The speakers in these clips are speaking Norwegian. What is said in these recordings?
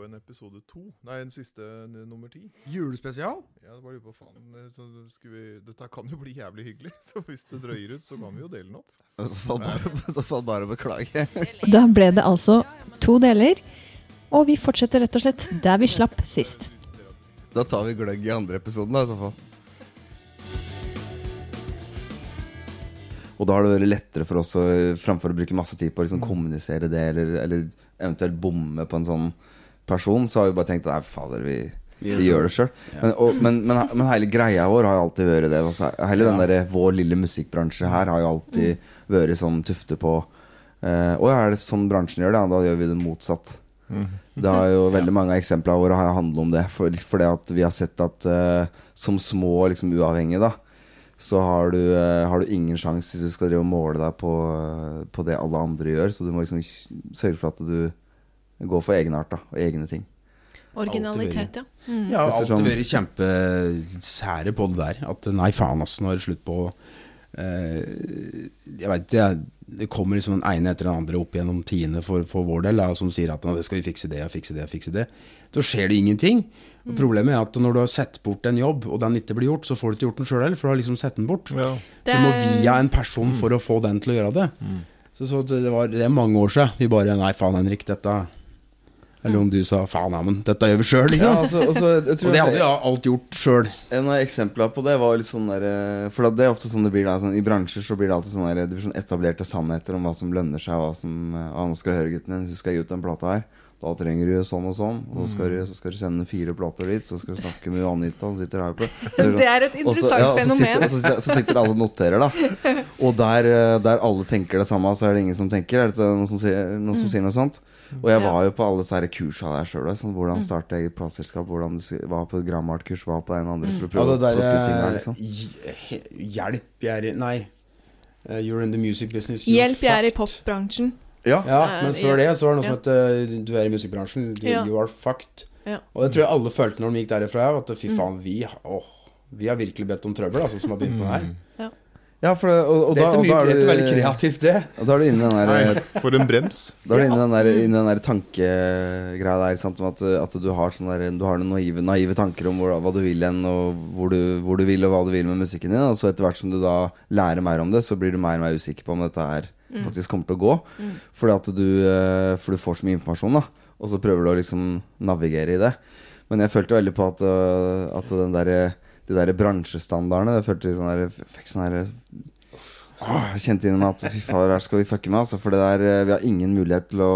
jo en episode to. Nei, en siste n- nummer ti. Julespesial? Ja, det var litt på faen. eh, Så vi, dette kan jo bli jævlig hyggelig, så hvis det drøyer ut, så kan vi jo dele den opp. I så fall bare, i så fall bare beklage. Da ble det altså to deler, og vi fortsetter rett og slett der vi slapp sist. Da tar vi gløgg i andre episoden, da, i så fall. Og da har det vært lettere for oss å, framfor å bruke masse tid på å liksom kommunisere det, eller, eller eventuelt bomme på en sånn person, så har vi bare tenkt nei, fader, vi, vi gjør det sjøl. Men, men, men, men hele greia vår har jo alltid vært det. Altså, hele den der, vår lille musikkbransje her har jo alltid vært sånn tufte på eh, Å, er det sånn bransjen gjør det? Ja, da gjør vi det motsatt. Det har jo veldig mange eksempler våre har handlet om det. For, for det at vi har sett at eh, som små liksom uavhengige, da, så har du, eh, har du ingen sjanse hvis du skal drive og måle deg på, eh, på det alle andre gjør. Så du må liksom sørge for at du går for egenart da, og egne ting. Originalitet, ja. Mm. Ja, det alltid sånn- vært kjempesære på det der. At nei, faen, altså, nå er det slutt på eh, Jeg veit ikke, jeg- det kommer liksom den ene etter den andre opp gjennom tiende for, for vår del, da, som sier at nå, det skal vi fikse det og fikse det og fikse det. Så skjer det ingenting. Og Problemet er at når du har sett bort en jobb, og den ikke blir gjort, så får du ikke gjort den sjøl heller, for du har liksom sett den bort. Ja. Så du må via en person for å få den til å gjøre det. Så, så det, var, det er mange år siden. Vi bare Nei, faen, Henrik, dette Eller om du sa faen, ja, men dette gjør vi sjøl, liksom. Ja, altså, altså, jeg jeg og det hadde jo alt gjort sjøl. En av eksemplene på det var litt sånn der eh, For det er ofte sånn det blir da sånn, I bransjer så blir det alltid sånn der Det blir sånn etablerte sannheter om hva som lønner seg og Hva som eh, ah, nå skal du høre gutten min du skal gi ut den plata her Da trenger du sånn og sånn Og så skal du, så skal du sende fire plater dit Så skal du snakke med Anita Som sitter her på Det er et interessant ja, fenomen. så sitter, så, så sitter alle og noterer da Og der, eh, der alle tenker det samme Så er det ingen som tenker Er det noen som sier noen, som sier noe sånt? Og jeg Mm. Var jo på alle disse kursa der selv sånn, Hvordan starte eget plateselskap Hvordan du var på Grammart-kurs Var på en andre For å prøve det å der her eh, liksom Hjelp, jeg er i Nei. Eh, You're in the music business. you're Hjelp, jeg er i popbransjen. Ja, Ja, men før det så var det noe Ja. som het eh, Du er i musikkbransjen. Du, Ja. You are fucked. Ja. Og det tror jeg alle følte når de gikk derifra. At fy faen, vi, åh, vi har virkelig bedt om trøbbel, altså, som har begynt på det her. ja for det, og, og, Det da, er og da mye, det er er veldig kreativt, det. Og da er du inne i den der for en brems. Da er du inne i den der, inne den der tankegreia der. Sant? Om at, at du har, sånn der, du har noen naive, naive tanker om hvor, hva du vil hen, og hvor du, hvor du vil, og hva du vil med musikken din. Og så etter hvert som du da lærer mer om det, så blir du mer og mer usikker på om dette her faktisk kommer til å gå. Fordi at du, eh, for du får så mye informasjon, da. Og så prøver du å liksom navigere i det. Men jeg følte veldig på at, øh, at den der, de der bransjestandardene Jeg følte sånn der, jeg fikk sånn der Åh, jeg kjente inn at fy fader, her skal vi fucke med. Altså, for det der, eh, vi har ingen mulighet til å,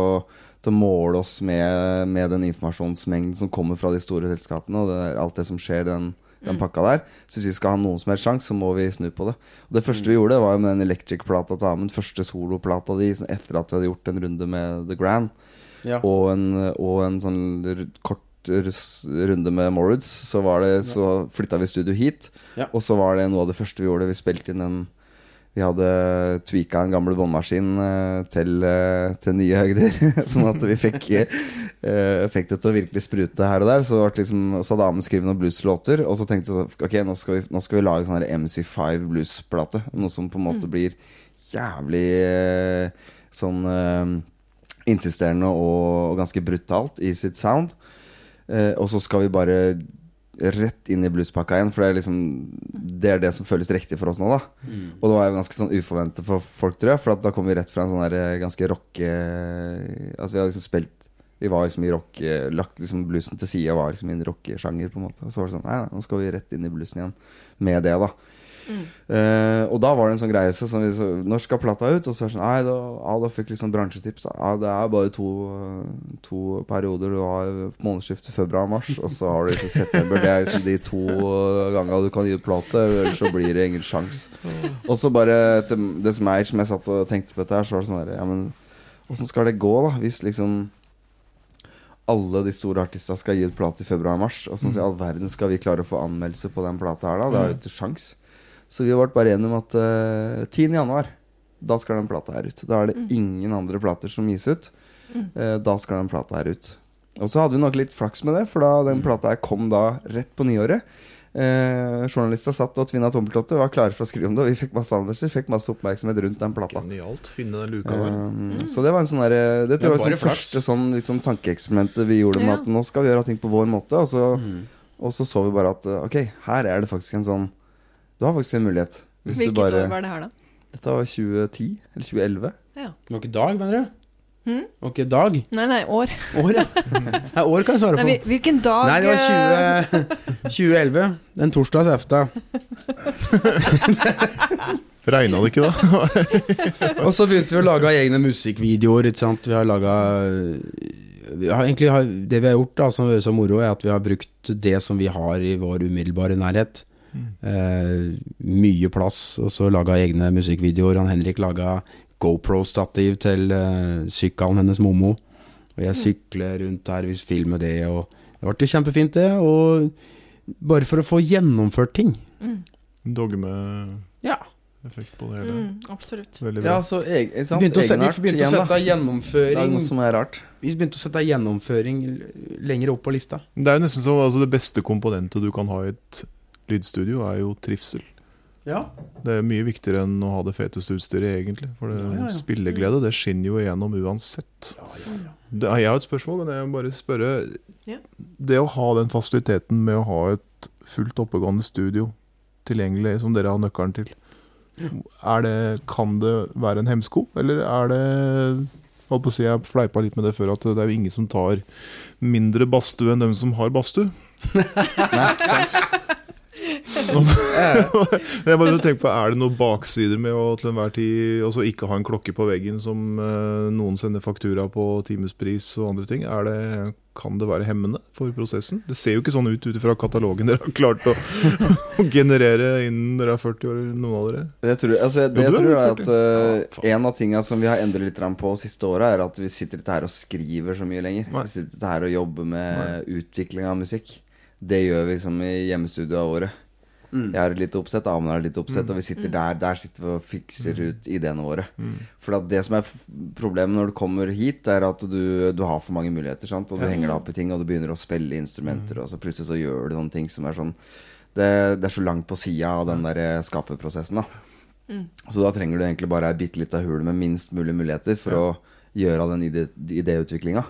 til å måle oss med, med den informasjonsmengden som kommer fra de store selskapene, og det, alt det som skjer den, den pakka der. Så hvis vi skal ha noen som helst sjanse, så må vi snu på det. Og det første vi gjorde, var jo med den Electric-plata til Amund. Første soloplata di etter at vi hadde gjort en runde med The Grand. Ja. Og en, og en sånn kort runde med Moritz. Så, var det, så flytta vi studio hit. Ja. Og så var det noe av det første vi gjorde. Vi spilte inn en Vi hadde tweaka en gammel båndmaskin eh, til, eh, til nye høgder. sånn at vi fikk, eh, fikk det til å virkelig sprute her og der. Så, liksom, så hadde Amund skrevet noen blueslåter. Og så tenkte jeg ok, nå skal vi, nå skal vi lage sånn MC5 bluesplate. Noe som på en måte blir jævlig sånn insisterende og, og ganske brutalt i sitt sound. Og så skal vi bare rett inn i bluespakka igjen, for det er liksom Det er det som føles riktig for oss nå, da. Og det var jo ganske sånn uforventet for folk, tror jeg, for at da kom vi rett fra en sånn der eh, ganske rocke Altså vi har liksom spilt Vi var liksom i rock eh, Lagt liksom bluesen til side og var liksom i en rockesjanger, på en måte. Og så var det sånn nei, nå skal vi rett inn i bluesen igjen med det, da. Eh, og da var det en sånn greie så, sånn, så, Når skal plata ut? Og så er det sånn Nei, da, ja, da fikk liksom bransjetips. Ja, det er bare to, to perioder. Du har månedsskiftet februar-mars, og så har du liksom september. Det er liksom de to gangene du kan gi ut plate, ellers så blir det ingen sjans. Og så bare det som er som jeg satt og tenkte på dette her, så var det sånn der Ja, men åssen skal det gå, da? Hvis liksom alle de store artistene skal gi ut plate i februar-mars. Og sånn i all verden skal vi klare å få anmeldelse på den plata her, da? Det er jo ikke sjans. Så vi har vært bare enige om at uh, 10. januar, da skal den plata her ut. Da er det ingen andre plater som gis ut. Uh, da skal den plata her ut. Og så hadde vi nok litt flaks med det, for da den plata her kom da rett på nyåret. Eh, journalister satt og tvinna tommeltotter, var klare for å skrive om det. Og vi fikk masse anmeldelser, fikk masse oppmerksomhet rundt den plata. Genialt. Finne den luka der. Um, Så det var en sånn der, Det tror jeg var bare sånn første sånn, liksom, tankeeksperimentet vi gjorde med at nå skal vi gjøre ting på vår måte. Og så, og så så vi bare at ok, her er det faktisk en sånn Du har faktisk en mulighet. Hvis Hvilket du bare, år var det her, da? Dette var 2010 eller 2011. Ja. Det var ikke dag, mener du? Hmm? Det var ikke dag? Nei, nei, år. År, ja. Nei, år kan jeg svare på. Nei, hvilken dag Nei, det var eh, 20, 2011. Den torsdags efter. Regna det ikke, da? Og så begynte vi å lage egne musikkvideoer. Ikke sant? Vi har laga egentlig har, Det vi har gjort da som har vært så moro, er at vi har brukt det som vi har i vår umiddelbare nærhet. Eh, mye plass, og så laga egne musikkvideoer. Han Henrik laga GoPro-stativ til eh, sykkelen hennes Momo. Og jeg sykler rundt her, vi filmer det, og det ble kjempefint, det. Og bare for å få gjennomført ting. Dogmeeffekt Ja. på det hele. mm, Absolutt. Veldig Ja, bra. så eg, sant? begynte å, sette, vi begynte å sette Det er gjennomføring noe som er rart. Vi begynte å sette gjennomføring lenger opp på lista. Det er jo nesten som altså, det beste komponentet du kan ha i et lydstudio, er jo trivsel. Ja. Det er mye viktigere enn å ha det feteste utstyret, egentlig. For det, Ja, ja, ja. spilleglede det skinner jo igjennom uansett. Det, jeg har et spørsmål, men jeg må bare spørre. Ja. Det å ha den fasiliteten med å ha et fullt oppegående studio tilgjengelig, som dere har nøkkelen til, er det, kan det være en hemsko, eller er det Holdt på å si, Jeg fleipa litt med det før, at det er jo ingen som tar mindre badstue enn dem som har badstue. Jeg bare tenker på, Er det noen baksider med å til enhver tid altså ikke ha en klokke på veggen som eh, noen sender faktura på timespris og andre ting? Er det, kan det være hemmende for prosessen? Det ser jo ikke sånn ut ut ifra katalogen dere har klart å, å generere innen dere er 40 år, noen av dere. Det tror, jeg- altså, det Jo, er tror er at 40. eh, Ja. En av tinga som vi har endret litt grann på siste året, er at vi sitter ikke her og skriver så mye lenger. Nei. Vi sitter ikke her og jobber med utvikling av musikk. Det gjør vi liksom i hjemmestudioet våre. Jeg har et lite oppsett, Amund har et lite oppsett, og vi sitter der Der sitter vi og fikser ut ideene våre. For det som er problemet når du kommer hit, er at du, du har for mange muligheter. Sant? Og du henger deg opp i ting, og du begynner å spille instrumenter, og så plutselig så gjør du noen ting som er sånn Det, det er så langt på sida av den der eh, skaperprosessen, da. Så da trenger du egentlig bare ei bitte lita hule med minst mulig muligheter for å gjøre av den ide idéutviklinga.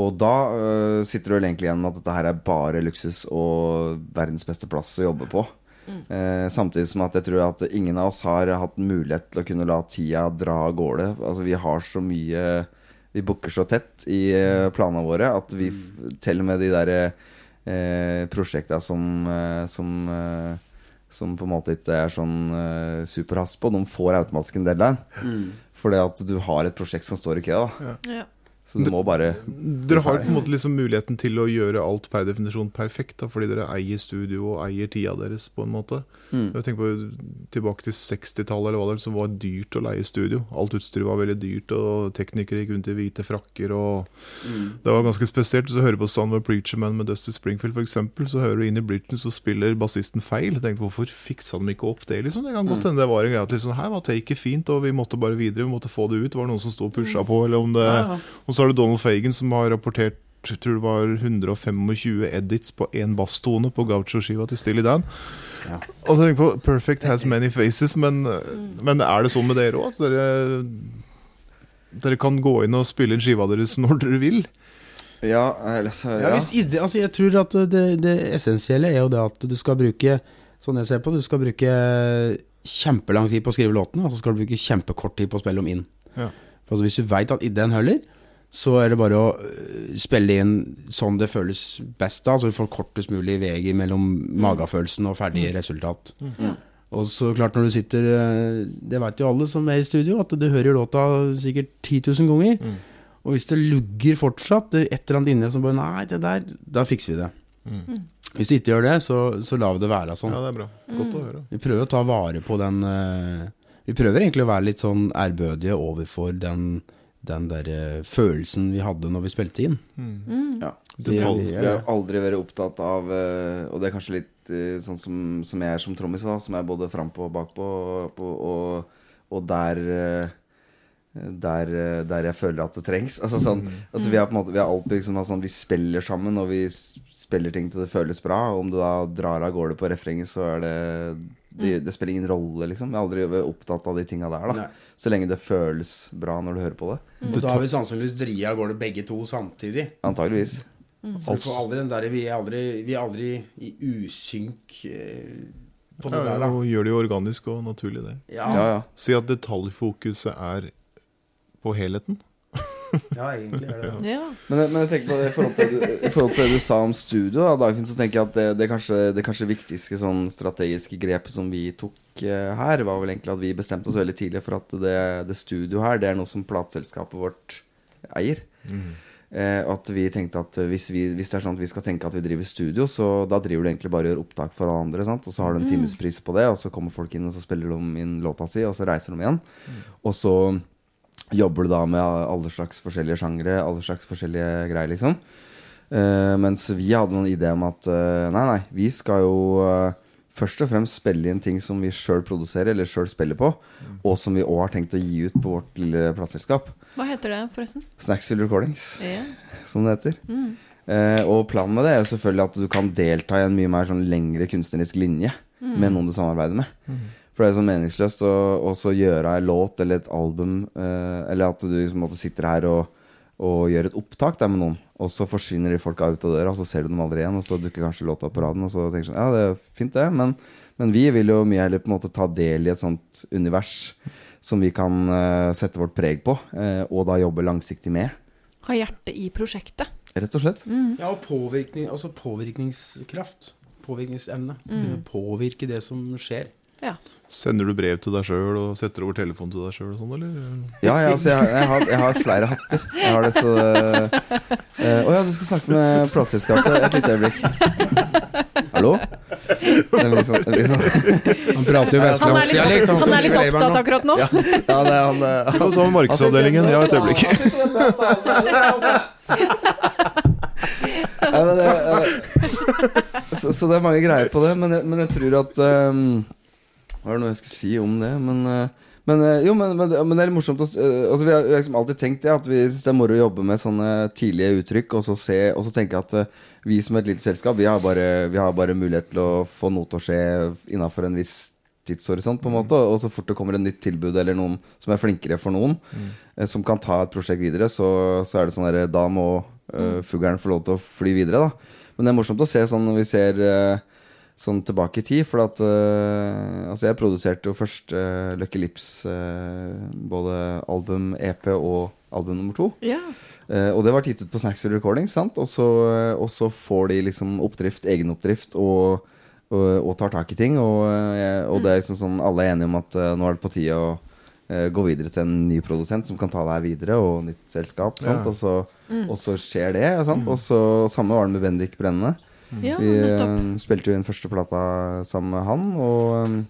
Og da uh, sitter du vel egentlig igjen med at dette her er bare luksus og verdens beste plass å jobbe på. Eh, samtidig som at jeg tror at ingen av oss har hatt mulighet til å kunne la tida dra av gårde. Altså Vi har så mye Vi booker så tett i uh, planene våre at vi f til og med de der uh, prosjekta som, eh, som eh, som på en måte ikke er sånn uh, superhast på. De får automatisk en deadline. Fordi at du har et prosjekt som står i kø. da Ja. Så du må bare Dere har på en måte liksom muligheten til å gjøre alt per definisjon perfekt, da, fordi dere eier studio og eier tida deres, på en måte. Mm. Jeg tenker på Tilbake til 60-tallet, eller hva det var, så var det dyrt å leie studio. Alt utstyret var veldig dyrt, og teknikere gikk rundt i hvite frakker. og Det var ganske spesielt. Så hører du på Son of a Preacher Man med Dusty Springfield, f.eks., så hører du inn i Britney, så spiller bassisten feil. Jeg tenkte, Hvorfor fiksa de ikke opp det? liksom? Det kan godt hende det var en greie at liksom, her var taket fint, og vi måtte bare videre, vi måtte få det ut. Det var noen som sto og pusha på, eller om det Og så har du Donald Fagan som har rapportert jeg tror det var 125 edits på én basstone på Gaucho-skiva til Stilly Dan. Ja. Og tenk på Perfect has many faces, men, men er det sånn med dere òg? At dere, dere kan gå inn og spille inn skiva deres når dere vil? Ja, altså, Ja, ja. hvis ide, altså jeg tror at det, det essensielle er jo det at du skal bruke Sånn jeg ser på du skal bruke kjempelang tid på å skrive låtene, og så skal du bruke kjempekort tid på å spille dem inn. Ja. For altså Hvis du veit at ideen holder, så er det bare å øh, spille inn sånn det føles best da, så du får kortest mulig vei mellom magefølelsen og ferdig resultat. Og så klart når du sitter øh, Det vet jo alle som er i studio, at du hører låta sikkert 10 000 ganger. Og hvis det lugger fortsatt, det er et eller annet inni deg som bare Nei, det der Da fikser vi det. Hvis det ikke gjør det, så, så lar vi det være sånn. Ja, det er bra. Godt å høre. Vi prøver å ta vare på den eh, Vi prøver egentlig å være litt sånn ærbødige overfor den, den der eh, følelsen vi hadde når vi spilte inn. Ja. Detalj. Vi har aldri vært opptatt av eh, Og det er kanskje litt eh, sånn som, som jeg er som trommis, som er både frampå og bakpå, og, og, og der der, der jeg føler at det trengs. Altså sånn, altså vi har på en måte Vi har alltid liksom sånn Vi spiller sammen, og vi spiller ting til det føles bra. Og om du da drar av gårde på refrenget, så er det det, det spiller ingen rolle, liksom. Jeg har aldri vært opptatt av de tinga der, da. Nei. Så lenge det føles bra når du hører på det. Og da har vi sannsynligvis dria av gårde begge to samtidig. Antageligvis. Mm. aldri der, vi, er aldri, vi er aldri i usynk eh, på det der, da. og gjør det jo organisk og naturlig, det. Ja, Ja, ja. Si at detaljfokuset er på helheten. ja, egentlig er det det. Ja. Men, men jeg tenker på det i forhold til det du, i forhold til det du sa om studio, da, Dagfinn, så tenker jeg at det, det, kanskje, det kanskje viktigste sånn strategiske grepet som vi tok eh, her, var vel egentlig at vi bestemte oss veldig tidlig for at det, det studio her, det er noe som plateselskapet vårt eier. Eh, og at vi tenkte at hvis, vi, hvis det er sånn at vi skal tenke at vi driver studio, så da driver du egentlig bare og gjør opptak for alle andre. Sant? Og så har du en timespris på det, og så kommer folk inn og så spiller de inn låta si, og så reiser de igjen. Og så jobber du da med alle slags forskjellige sjangre, alle slags forskjellige greier, liksom. Uh, mens vi hadde noen idé om at uh, nei, nei, vi skal jo uh, først og fremst spille inn ting som vi sjøl produserer eller sjøl spiller på, og som vi òg har tenkt å gi ut på vårt lille plateselskap. Hva heter det, forresten? Snacksville Recordings, yeah. som det heter. Eh, og planen med det er jo selvfølgelig at du kan delta i en mye mer sånn lengre kunstnerisk linje med noen du samarbeider med. For det er sånn meningsløst å også gjøre en låt eller et album eh, Eller at du liksom måtte sitter her og, og gjør et opptak der med noen, og så forsvinner de folka ut av døra, og så ser du dem aldri igjen, og så dukker kanskje låta på raden, og så tenker du sånn Ja, det er fint, det, men, men vi vil jo mye heller på en måte ta del i et sånt univers som vi kan eh, sette vårt preg på, eh, og da jobbe langsiktig med. Ha hjertet i prosjektet. Rett og slett. Ja, og påvirkning, altså påvirkningskraft. Påvirkningsevne. Kunne påvirke det som skjer. Ja. Sender du brev til deg sjøl og setter over telefonen til deg sjøl og sånn, eller? Ja, ja altså, jeg, jeg, har, jeg har flere hatter. Jeg har det så Å uh, oh, ja, du skal snakke med plateselskapet. Et lite øyeblikk. Hallo? Liksom, sånn. Han prater jo Han vestlandsdialekt. han han er litt opptatt akkurat nå. Ja, ja det er han, eh, Skal vi ta med markedsavdelingen? Ja, et øyeblikk. Ja, men det, eh, så, så det er mange greier på det, men jeg, men jeg tror at um, var det noe jeg skulle si om det? Men, eh, men eh, jo, men, men, det- men det er litt morsomt å eh, altså, Vi har liksom alltid tenkt det, at vi syns det er moro å jobbe med sånne tidlige uttrykk, og så, se, og så tenke at vi som et lite selskap, vi har, bare, vi har bare mulighet til å få noe til å skje innafor en viss tidshorisont, på en måte. Og så fort det kommer et nytt tilbud eller noen som er flinkere for noen, mm. som kan ta et prosjekt videre, så, så er det sånn der Da må uh, fuglen få lov til å fly videre, da. Men det er morsomt å se sånn når vi ser eh, sånn tilbake i tid. For at uh, Altså, jeg produserte jo først uh, Lucky Lips, uh, både album, EP og album nummer to. Ja. Eh, og det var gitt ut på Snacksville Recordings, sant? Og så, og så får de liksom oppdrift, egenoppdrift, og, og, og tar tak i ting. Og, og det er liksom sånn alle er enige om at nå er det på tide å gå videre til en ny produsent som kan ta deg videre, og nytt selskap. Sant? Ja. Og, så, og så skjer det. Sant? Og så samme var det med Bendik Brennende. Ja, Vi eh, nettopp. spilte jo inn første plata sammen med han, og, eh,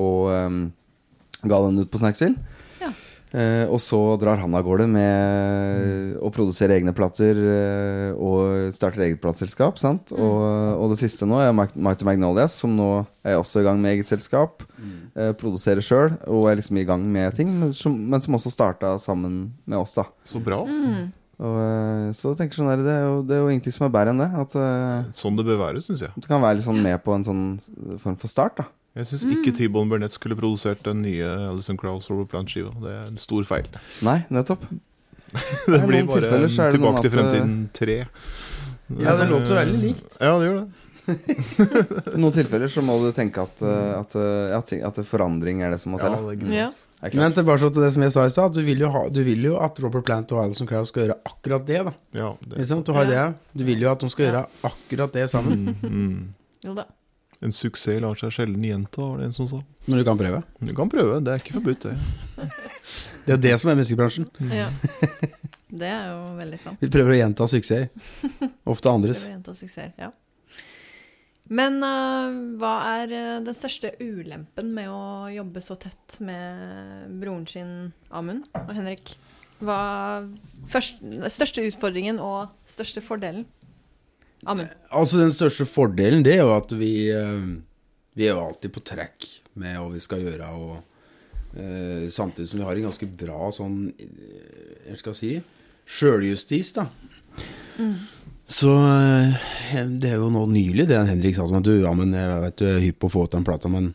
og um, ga den ut på Snacksville. Ja. Eh, og så drar han av gårde med å produsere egne plater eh, og starter eget plateselskap. Sant? Og, og det siste nå er Mighty Magnolias, som nå er også i gang med eget selskap. Eh, produserer sjøl og er liksom i gang med ting, men som, men som også starta sammen med oss. da Så bra. Og, eh, Så jeg tenker sånn der, det, er jo, det er jo ingenting som er bedre enn det. At eh, Sånn det bør være, syns jeg. du kan være litt sånn med på en sånn form for start. da Jeg syns ikke T-Bone Burnett skulle produsert den nye Alison Krauss Over Plant-skiva. Det er en stor feil. Nei, nettopp. Det Nei, blir bare Tilbake til eh, fremtiden 3. Ja, det låter veldig likt. Ja, det gjør det. I noen tilfeller så må du tenke at, at, at, at forandring er det som må telle. Ja, det er ikke sant. Ja. Er klart. Men tilbake til det som jeg sa i stad, du vil, jo du vil jo at Robert Plant og Alison Crowe skal gjøre akkurat det. da Ja, det? Du har Ja. det Du vil jo at de skal Ja. gjøre akkurat det sammen. mm, mm. Jo da. En suksess lar seg sjelden gjenta, var det en som sa. Men du kan prøve. Du kan prøve, det er ikke forbudt, det. Det er det som er musikkbransjen. Ja. Det er jo veldig sant. Vi prøver å gjenta suksesser. Ofte andres. Prøver å gjenta suksesser, ja. Men uh, hva er øh, den største ulempen med å jobbe så tett med broren sin Amund og Henrik? Hva først, den største utfordringen og største fordelen? Amund. Altså Den største fordelen det er jo at vi eh, Vi er jo alltid på track med hva vi skal gjøre. Og uh, Samtidig som vi har en ganske bra sånn eh, Jeg skal si sjøljustis, da. Så eh, det er jo nå nylig det Henrik sa til meg. Du, ja, men jeg vet du er hypp på å få ut den plata, men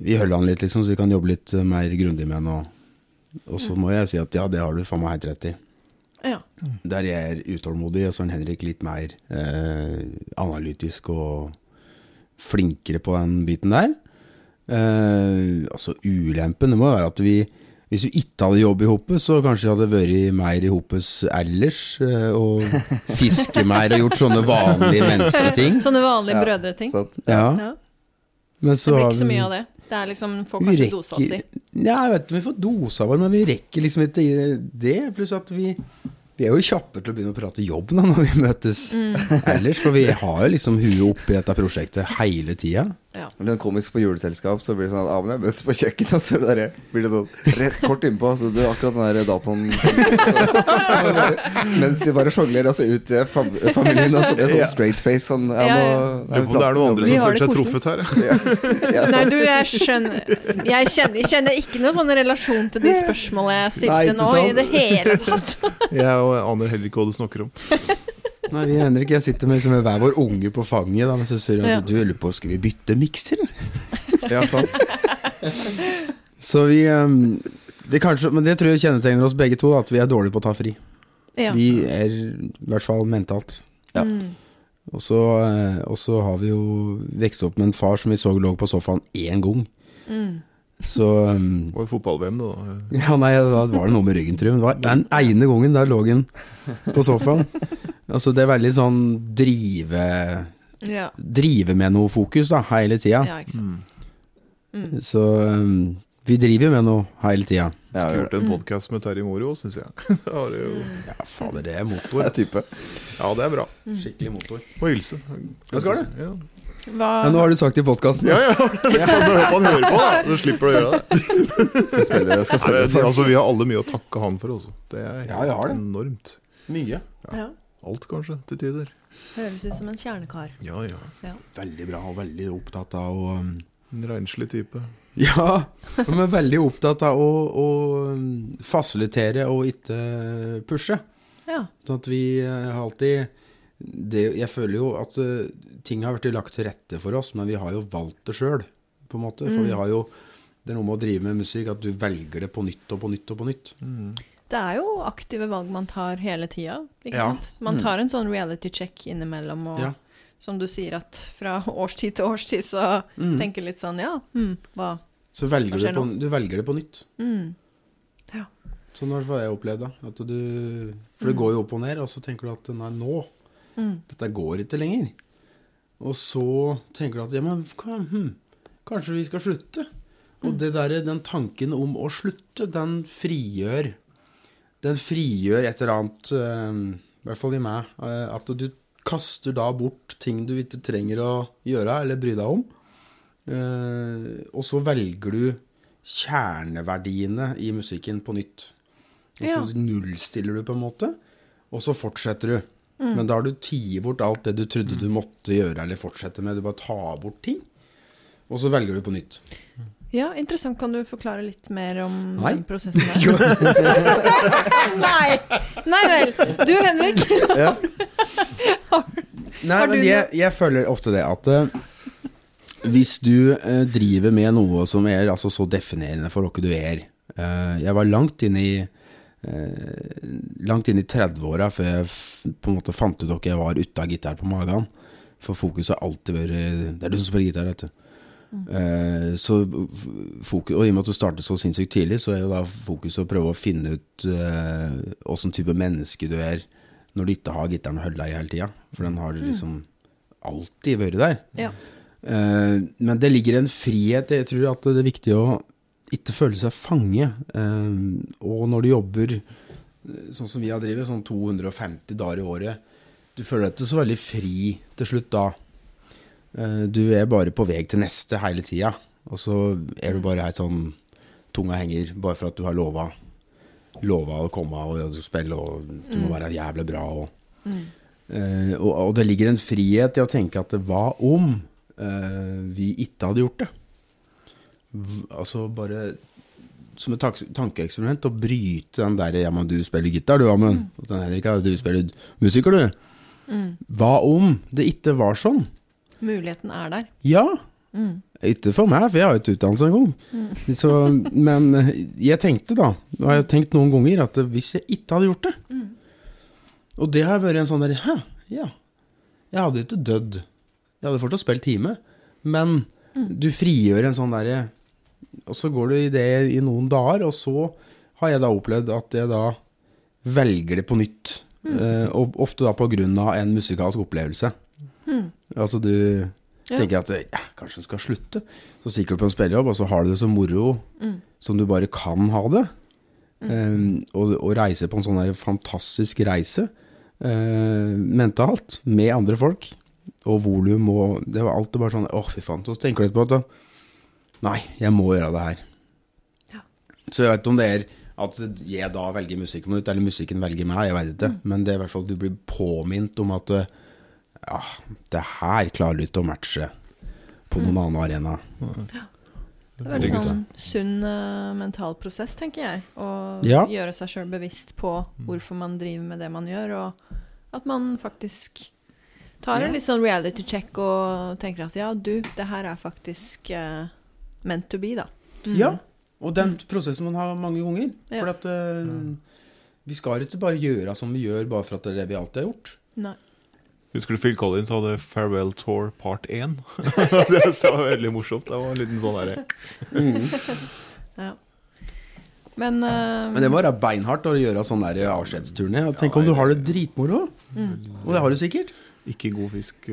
vi holder han litt, liksom, så vi kan jobbe litt eh, mer grundig med den. Og, og så må jeg si at ja, det har du faen meg helt rett i. Ja. Der jeg er utålmodig, og så er Henrik litt mer eh, analytisk og flinkere på den biten der. Eh, altså ulempen det må være at vi hvis vi ikke hadde jobb i hopet, så kanskje vi hadde vært mer i hopes ellers. eh, og fiske mer og gjort sånne vanlige mennesketing. Sånne vanlige Ja, brødreting. Ja, Ja. men Det så blir ikke så mye av det. Det er liksom, får kanskje kanskje dosa si. Ja, jeg vet vi får dosa vår, men vi rekker liksom ikke det. Pluss at vi Vi er jo kjappe til å begynne å prate jobb da når vi møtes Mm. ellers, for vi har jo liksom huet oppi dette prosjektet hele tida. Ja. Når det er komisk på juleselskap, så blir det sånn at Amund jeg møtes på kjøkkenet, og så blir det, blir det sånn rett kort innpå. Så du akkurat den der datoen så, så bare, Mens vi bare sjonglerer oss ut til fam familien, og så blir det sånn straight face sånn ja, Ja, på om det er noen andre som har føler seg truffet her. Ja, Nei, du, jeg skjønner Jeg kjenner, kjenner ikke noe sånn relasjon til de spørsmålene jeg stilte Nei, nå, i det hele tatt. Jeg aner heller ikke hva du snakker om. Nei, vi Henrik jeg sitter med liksom hver vår unge på fanget, da, men så sier han Ja. du lurer på skal vi bytte mikser, ja, sant. Så vi ehm, det kanskje, Men det tror jeg kjennetegner oss begge to, at vi er dårlige på å ta fri. Ja. Vi er i hvert fall mentalt. Ja. Mm. Og så, eh, og så har vi jo vokst opp med en far som vi så lå på sofaen én gang. Mm. Så um, Det var fotball-VM, da. Ja, nei, da var det noe med ryggen, tror jeg. Men det var den ene gangen der lå han på sofaen. Altså, det er veldig sånn drive Ja. Drive med noe fokus, da, hele tida. ja, ikke sant. Mm. Så um, vi driver jo med noe hele tida. Jeg har gjort en podkast med Terje Moro, syns jeg. Det har jo. Ja, fader, det er Det motor. er. Ja, det er bra. Skikkelig motor. Og hilse. Ja, skal du. Ja, Hva Ja, nå har du sagt det i podkasten. ja. ja. Når han hører på, da. Så slipper du å gjøre det. Skal spille, skal spille Nei, altså, vi har alle mye å takke han for, også. Det er Ja, har det. enormt. Mye. ja. Alt, kanskje, til tider. Høres ut som en kjernekar. Ja, ja. Veldig bra, og veldig opptatt av å um, En renslig type. Ja, men veldig opptatt av å, å um, fasilitere og ikke pushe. Ja. Sånn at vi eh, har alltid det, Jeg føler jo at eh, ting har vært lagt til rette for oss, men vi har jo valgt det sjøl, på en måte. For vi har jo Det er noe med å drive med musikk, at du velger det på nytt og på nytt og på nytt. Det er jo aktive valg man tar hele tida, ikke Ja. sant? Man tar en sånn reality check innimellom, og Ja. som du sier at fra årstid til årstid så tenker litt sånn ja, hm, hva Så velger Hva du, på, du velger det på nytt. mm. Ja. Sånn har jeg opplevd det. At du, for det går jo opp og ned, og så tenker du at nei, nå Mm. Dette går ikke lenger. Og så tenker du at ja, men hm, kanskje vi skal slutte. Og det der, den tanken om å slutte, den frigjør Den frigjør et eller annet, eh, i hvert fall i meg, eh, at du kaster da bort ting du ikke trenger å gjøre eller bry deg om. Eh, og så velger du kjerneverdiene i musikken på nytt. Og så Ja. nullstiller du på en måte, og så fortsetter du. Men da har du tiet bort alt det du trodde du måtte gjøre eller fortsette med. Du bare tar bort ting, og så velger du på nytt. Ja, interessant. Kan du forklare litt mer om Nei. den prosessen der? Nei! Nei vel. Du, Henrik. Nei, Har du men jeg, jeg føler ofte det at uh, hvis du uh, driver med noe som er altså, så definerende for hva du er uh, Jeg var langt inn i Langt inn i 30-åra før jeg på en måte fant ut at jeg var ute av gitar på magen. For fokuset har alltid vært Det er du som spiller gitar, vet du. Eh, så fokus, og i og med at du startet så sinnssykt tidlig, så er jo da fokuset å prøve å finne ut åssen uh, type menneske du er når du ikke har gitaren å holde i hele tida. For den har liksom alltid vært der. Ja. Uh, men det ligger en frihet Jeg tror at det er viktig å ikke føle seg fange. Uh, og når du jobber eh, sånn som vi har drevet, sånn 250 dager i året Du føler deg ikke så veldig fri til slutt da. Eh, du er bare på vei til neste hele tida. Og så er du bare helt sånn Tunga henger bare for at du har lova Lova å komme og spille, og du må være jævlig bra. Og, mm. og, og det ligger en frihet i å tenke at hva om uh, vi ikke hadde gjort det? Altså bare som et tankeeksperiment å bryte den der Ja, men du spiller gitar, du, Amund. Mm. den Henrik, du spiller musiker, du. Hva om det ikke var sånn? Muligheten er der. Ja. Ikke for meg, for jeg har ikke utdannelse engang. Så, men eh, jeg tenkte da, og jeg har tenkt noen ganger, at hvis jeg ikke hadde gjort det Og det har vært en sånn der Hæ, ja. Jeg hadde ikke dødd. Jeg hadde fortsatt spilt time. Men du frigjør en sånn derre Og så går du i det i noen dager, og så har jeg da opplevd at jeg da velger det på nytt. Eh, og ofte da på grunn av en musikalsk opplevelse. Altså du Ja. tenker at ja, kanskje en skal slutte. Så stikker du på en spillejobb, og så har du det så moro som du bare kan ha det. Um, og, og reise på en sånn her fantastisk reise uh, mentalt med andre folk. Og volum og Det var alltid bare sånn Å, fy faen. Så tenker du etterpå at da, Nei, jeg må gjøre det her. Ja. Så jeg vet ikke om det er at jeg da velger musikken min ut, eller musikken velger meg, jeg vet ikke. Men det er i hvert fall at du blir påminnet om at eh, ja, det her klarer du ikke å matche på noen annen arena. Det er veldig sånn sunn uh, mental prosess, tenker jeg. Å Ja. gjøre seg sjøl bevisst på hvorfor man driver med det man gjør, og at man faktisk tar en litt sånn reality check og tenker at ja, du, det her er faktisk uh, meant to be, da. Ja, og den prosessen man har mange ganger. Ja. For at uh, vi skal ikke bare gjøre som vi gjør bare for at det er det vi alltid har gjort. Nei. Husker du Phil Collins hadde Farewell Tour part 1? det var veldig morsomt. Det var en liten sånn derre Ja. Men, uh, Men det må være beinhardt å gjøre sånn avskjedsturné. Tenk Tenk om du har det dritmoro. Og det har du sikkert. ikke god fisk.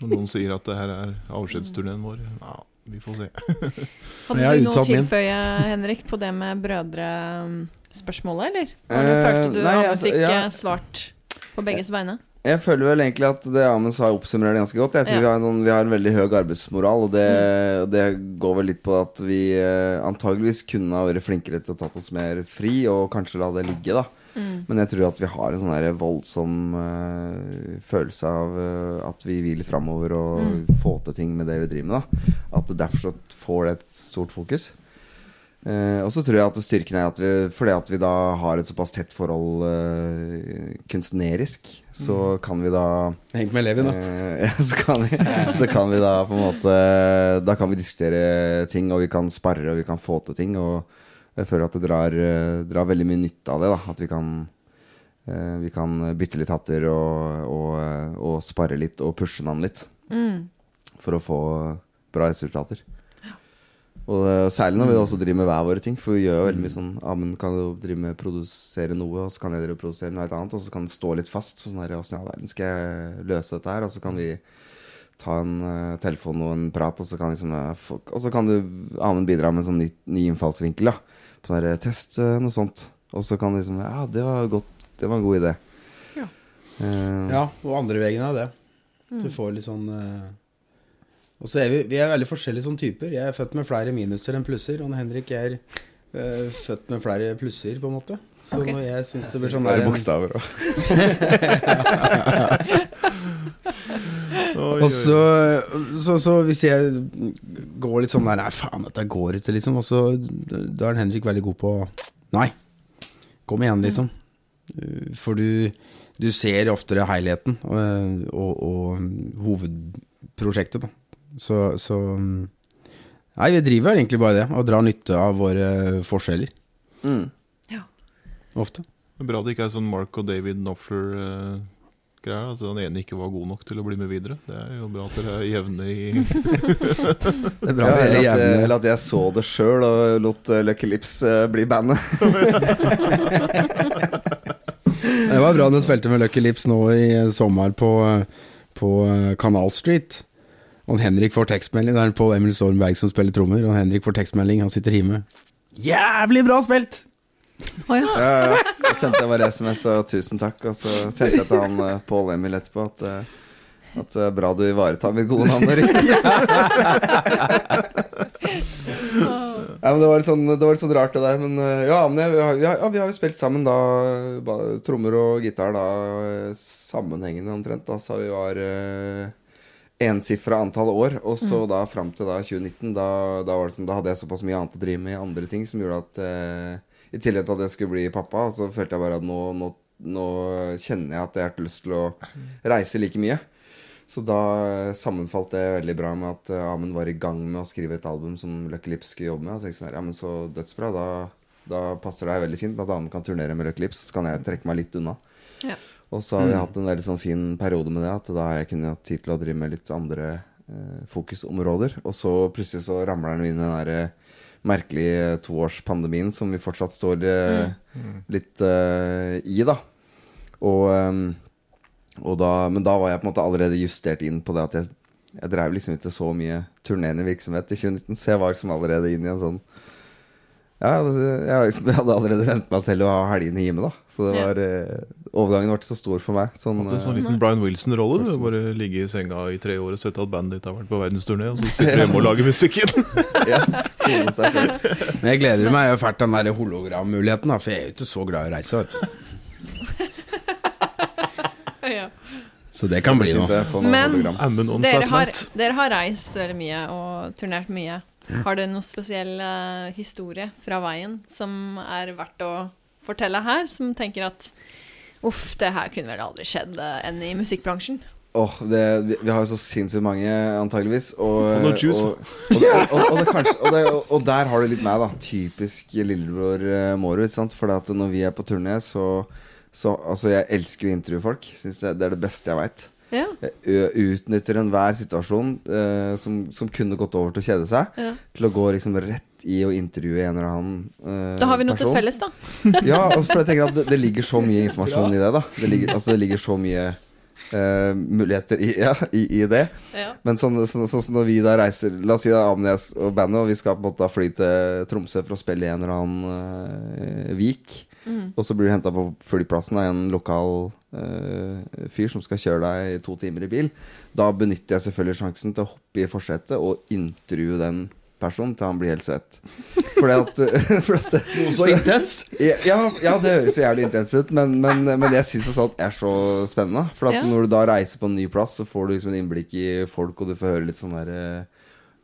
Når noen sier at det her er avskjedsturneen vår, ja, vi får se. hadde du noe å tilføye, Henrik, på det med brødrespørsmålet, eller? Eller Eh, følte du nei, at altså, fikk ja. eh, svart på begges vegne? Jeg føler vel egentlig at det Amund sa, oppsummerer det ganske godt. Jeg tror Ja. vi, har en, sånn- vi har en veldig høy arbeidsmoral, og det, mm. det går vel litt på at vi eh, antageligvis kunne ha vært flinkere til å tatt oss mer fri, og kanskje la det ligge, da. Men jeg tror at vi har en sånn voldsom uh, følelse av uh, at vi vil framover og få til ting med det vi driver med. da At derfor så får det et stort fokus. Eh, og så tror jeg at styrken er at vi fordi at vi da har et såpass tett forhold uh, kunstnerisk, så kan vi da Henk med Levi, da. Uh, ja, så, kan vi, så kan vi da på en måte Da kan vi diskutere ting, og vi kan sparre, og vi kan få til ting. Og jeg føler at det drar, drar veldig mye nytte av det. da At vi kan eh, Vi kan bytte litt hatter og, og, og spare litt og pushe den litt. For å få bra resultater. Og eh, særlig når vi også driver med hver våre ting. For vi gjør jo veldig mye sånn Amund kan jo drive med produsere noe, og så kan jeg drive og produsere noe annet. Og så kan det stå litt fast. På sånn her, Åssen i all verden skal jeg løse dette her? Og så kan vi ta en uh, telefon og en prat, og så kan liksom uh, folk, Og så kan du Amund bidra med en sånn ny, ny innfallsvinkel. da På sånn her, Test uh, noe sånt. Og så kan liksom Ja, det var godt. Det var en god idé. Ja. Eh, Ja, og andre veien er det. Du får litt sånn Og så er vi, vi er veldig forskjellige som typer. Jeg er født med flere minuser enn plusser, og Henrik er eh, født med flere plusser, på en måte. Så okay. når jeg syns det blir sånn er bokstaver òg. Og så, så, så hvis jeg går litt sånn der Nei, faen, dette går ikke, liksom. Og så da er Henrik veldig god på Nei, kom igjen, liksom. Uh, For du, du ser oftere helheten og, og, og hovedprosjektet, da. Så, så Nei, vi driver egentlig bare det, og drar nytte av våre forskjeller. Mm. Ja. Ofte. Det er Bra det ikke er sånn Mark og David Knopfler eh, greier. At den ene ikke var god nok til å bli med videre. Det er jo bra at dere er jevne i Det er bra Ja, er eller, at, jævlig eller at jeg så det sjøl og lot uh, Lucky Lips eh, bli bandet. Det var bra du spilte med Lucky Lips nå i sommer på, på Canal Street. Og Henrik får tekstmelding. Det er Pål Emil Stormberg som spiller trommer. Og Henrik får tekstmelding, han sitter hjemme. Jævlig bra spilt! Å ja. Ja, ja. Så sendte jeg bare SMS og 'tusen takk', og så sendte jeg til han uh, Pål Emil etterpå at uh, at det er bra du ivaretar mitt gode navn og rykte. ja, det var litt sånn, det var litt sånn rart, det der. Men ja, men jeg, vi, har, ja, vi har jo spilt sammen da, trommer og gitar da, sammenhengende omtrent, da, så vi var uh, ensifra antall år. Og så da fram til da 2019, da, da, var det sånn, da hadde jeg såpass mye annet å drive med i andre ting som gjorde at uh, i tillegg til at jeg skulle bli pappa, så følte jeg bare at nå, nå, nå kjenner jeg at jeg har lyst til å reise like mye. Så da sammenfalt det veldig bra med at uh, Amund var i gang med å skrive et album som Lucky Lips skulle jobbe med. Og så tenkte jeg sånn her, ja, men så dødsbra. Da, da passer det veldig fint med at Amund kan turnere med Lucky Lips. Så kan jeg trekke meg litt unna. Ja. Og så har vi hatt en veldig sånn fin periode med det. At da har jeg kunnet hatt tid til å drive med litt andre eh, fokusområder. Og så plutselig så ramler den inn den derre merkelige toårspandemien som vi fortsatt står eh, litt eh, i, da. Og, ehm, og da, men da var jeg på en måte allerede justert inn på det at jeg, jeg drev liksom ikke så mye turnerende virksomhet i 2019, så jeg var liksom allerede inn i en sånn ja, jeg, liksom, jeg hadde allerede vent meg til å ha helgene hjemme, da. Så det var eh, Overgangen ble så stor for meg. Sånn, Hatt en sånn eh, liten Brian Wilson-rolle. du. Bare ligge i senga i tre år og sett at bandet ditt har vært på verdensturné, og så sitter du hjemme og lager musikken. ja, seg. Men jeg gleder meg jo fælt til den der hologrammuligheten, da, for jeg er jo ikke så glad i å reise. Vet du. ja. Så det kan bli noe. Men- Dere har, dere har reist veldig mye og turnert mye. Har dere noen spesiell eh, historie fra veien som er verdt å fortelle her? Som tenker at uff, det her kunne vel aldri skjedd eh, enn i musikkbransjen? Åh, det, vi, vi har jo så sinnssykt mange, antageligvis. Og, Få noe juice, og, det det, der har du litt meg, da. Typisk lillebror uh, Mårud. For at når vi er på turné, så, så Altså, jeg elsker jo å intervjue folk. Synes jeg, det er det beste jeg veit. Ja. Jeg utnytter enhver situasjon uh, som, som kunne gått over til å kjede seg, Ja. til å gå liksom rett i å intervjue en eller annen person. Da har vi noe til felles, da. Ja, altså, for jeg tenker at det, det ligger så mye informasjon i det, da. Det ligger, altså, det ligger så mye uh, muligheter i, ja, i, i det. Ja. Men sånn, sånn, så, som når vi da reiser La oss si da Amnes og bandet, og vi skal på en måte fly til Tromsø for å spille i en eller annen uh, vik. Og så blir du henta på flyplassen av en lokal uh, fyr som skal kjøre deg i to timer i bil. Da benytter jeg selvfølgelig sjansen til å hoppe i forsetet og intervjue den personen til han blir helt svett. Fordi at, for at Noe så intenst! ja, ja, det høres så jævlig intenst ut, men, men, men jeg syns sånt er så spennende. For at Ja. når du da reiser på en ny plass, så får du liksom en innblikk i folk, og du får høre litt sånn der eh,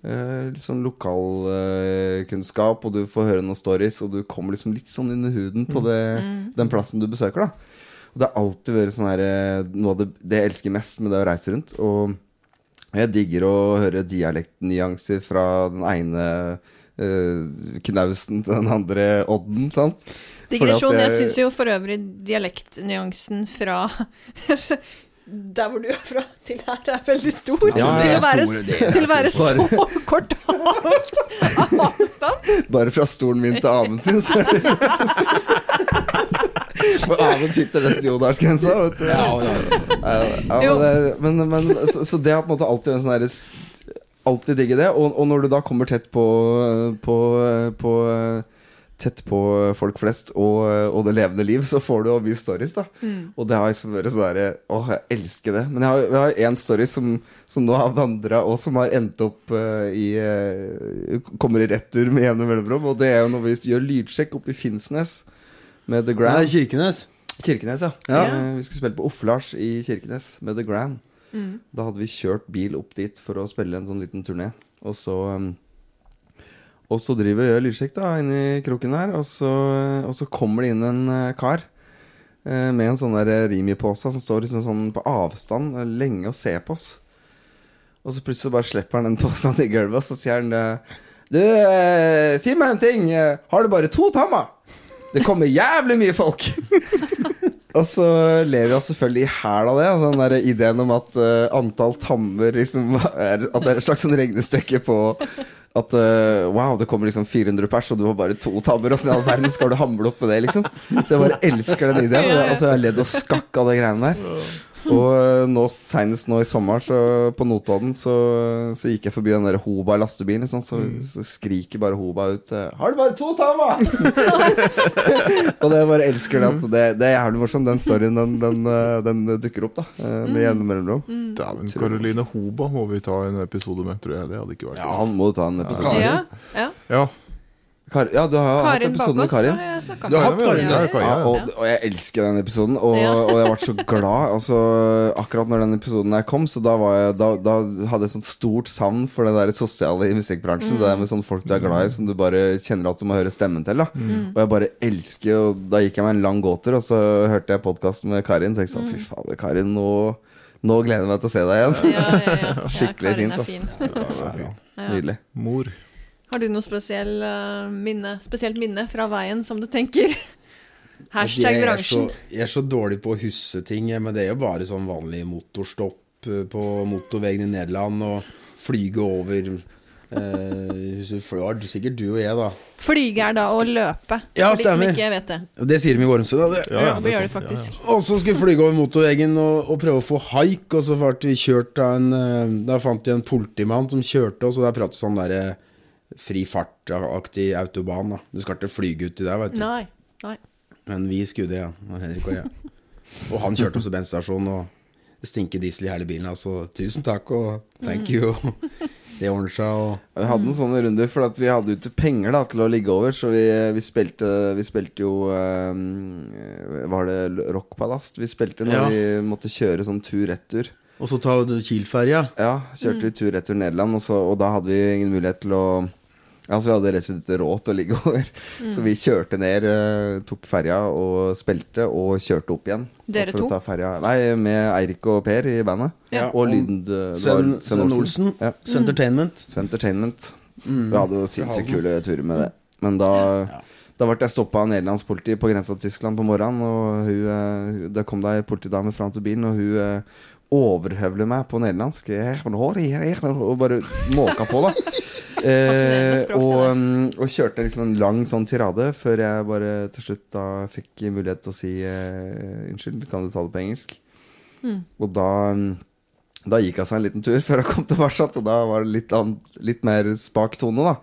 Litt sånn lokalkunnskap, og du får høre noen stories, og du kommer liksom litt sånn under huden på det, den plassen du besøker, da. Og det har alltid vært sånn her eh, noe av det, det jeg elsker mest med det å reise rundt. Og jeg digger å høre dialektnyanser fra den ene uh, knausen til den andre odden, sant? Digresjon. Jeg, Jeg syns jo for øvrig dialektnyansen fra der hvor du er fra, til her er veldig stor. Ja, til, å være, store, er til å være så kort avstand. Bare fra stolen min til sin, så er det For Aven sitter nesten i Odalsgrensa, vet du. Ja, ja, ja. Ja, ja, men, det- men, men så, så det har på en måte alltid en sånn herre Alltid digge det. Og, og når du da kommer tett på, på, på Tett på folk flest og, og det levende liv, så får du jo mye stories, da. Og det har liksom vært sånn derre Åh, jeg elsker det. Men jeg har, én story som, som nå har vandra, og som har endt opp uh, i uh, Kommer i retur med jevne mellomrom. Og det er jo når vi gjør lydsjekk oppe i Finnsnes med The Grand. Nei, Kirkenes. Kirkenes, ja. Ja. Eh, Vi skulle spille på Offelars i Kirkenes med The Grand. Da hadde vi kjørt bil opp dit for å spille en sånn liten turné. Og så um, Og så driver vi og gjør lydsjekk da inni kroken her, og så, og så kommer det inn en eh, kar eh, med en sånn der Rimi-pose som står liksom sånn på avstand eh, lenge og ser på oss. Og så plutselig bare slipper han den posen i gulvet, og så sier han eh, Du, eh, si meg en ting. eh, Har du bare to tammer? Det kommer jævlig mye folk. Og så lever jeg selvfølgelig i hæl av det. Den der ideen om at uh, antall tammer liksom er, At det er et slags sånn regnestykke på at uh, wow, det kommer liksom 400 pers, og du har bare to tammer. Åssen i all verden skal du hamle opp med det, liksom? Så jeg bare elsker den ideen. Og så har jeg ledd og skakk av de greiene der. Og eh, nå senest nå i sommer, så på Notodden, så, så gikk jeg forbi den der Hoba lastebilen, ikke så, så skriker bare Hoba ut eh, 'Har du bare to tammer?' og det jeg bare elsker det at det, det er jævlig morsomt. Den storyen, den, den, eh, den dukker opp, da. Med jevne mellomrom. Dæven, Caroline Hoba må vi ta en episode med, tror jeg. Det hadde ikke vært Ja, han må du ta en episode. med. Ja, ja. Ja, Kar ja, du har jo hatt Karin episode med Karin. har jeg snakka Du har hatt Karin, ja, ja. Karin, Ja, ja. og, og jeg elsker den episoden, og, Ja. og jeg ble så glad. Altså, akkurat når den episoden her kom, så da, var jeg, da, da hadde jeg sånt stort savn for det der sosiale i musikkbransjen. Det der med sånne folk du er glad i, som du bare kjenner at du må høre stemmen til. Da. Og jeg bare elsker Og da gikk jeg meg en lang gåtur, og så hørte jeg podkasten med Karin. Tenkte sånn, fy fader, Karin, nå, nå gleder jeg meg til å se deg igjen. Ja, ja, ja. Skikkelig ja, fint, Altså. ass. fin. Nydelig. Mor. Har du noe spesiell, uh, minne, spesielt minne fra veien som du tenker? Hashtag bransjen. jeg er så dårlig på å huske ting, men det er jo bare sånn vanlig motorstopp eh, på motorveien i Nederland og flyge over eh, det var sikkert du og jeg, da. Flyge er da å løpe, Ja, for de som stemmer. ikke vet det. Det sier de i Gormsund. da, det. Ja, ja, det gjør de faktisk. Og så skulle vi flyge over motorveien og, og prøve å få haik, og så ble vi kjørt av en eh, Da fant vi en politimann som kjørte oss, og der pratet sånn derre fri fart-aktig autobahn, da. Du skal ikke flyge uti der, vet du. Nei. Nei. Men vi skulle det, ja. Og Henrik og jeg. Og han kjørte oss til bensinstasjonen, og det stinker diesel i hele bilen. Altså, tusen takk og thank you. Det ordner seg, og Vi hadde en sånn runde, for at vi hadde jo ikke penger da, til å ligge over. Så vi, vi, spilte, vi spilte jo um, Var det Rockpalast? Vi spilte når Ja. vi måtte kjøre sånn tur-retur. Og så ta Kiel-ferja. Ja, kjørte vi tur-retur Nederland, og, så, og da hadde vi ingen mulighet til å Altså Vi hadde rett og slett råd til å ligge over. Så vi kjørte ned, eh, tok ferja og spilte, og kjørte opp igjen. Dere to? Ferja. Nei, med Eirik og Per i bandet. Ja. Og Lyd... Sven, Sven Olsen. Ja. Entertainment. Sventertainment. Mm. Vi hadde jo sinnssykt kule turer med det. Men da Da ble jeg stoppa av nederlandspoliti på grensa til Tyskland på morgenen. Og hun, eh, hun, det kom da ei politidame fram til bilen, og hun eh, overhøvler meg på nederlandsk. «Jeg har hår i, jeg har hår», Og bare måka på, da. Eh, og, mm, og kjørte liksom en lang sånn tirade før jeg bare til slutt da fikk mulighet til å si eh, unnskyld, kan du ta det på engelsk? Mm. Og da mm, da gikk hun seg en liten tur før hun kom tilbake, og da var det litt, annet, litt mer spak tone, da.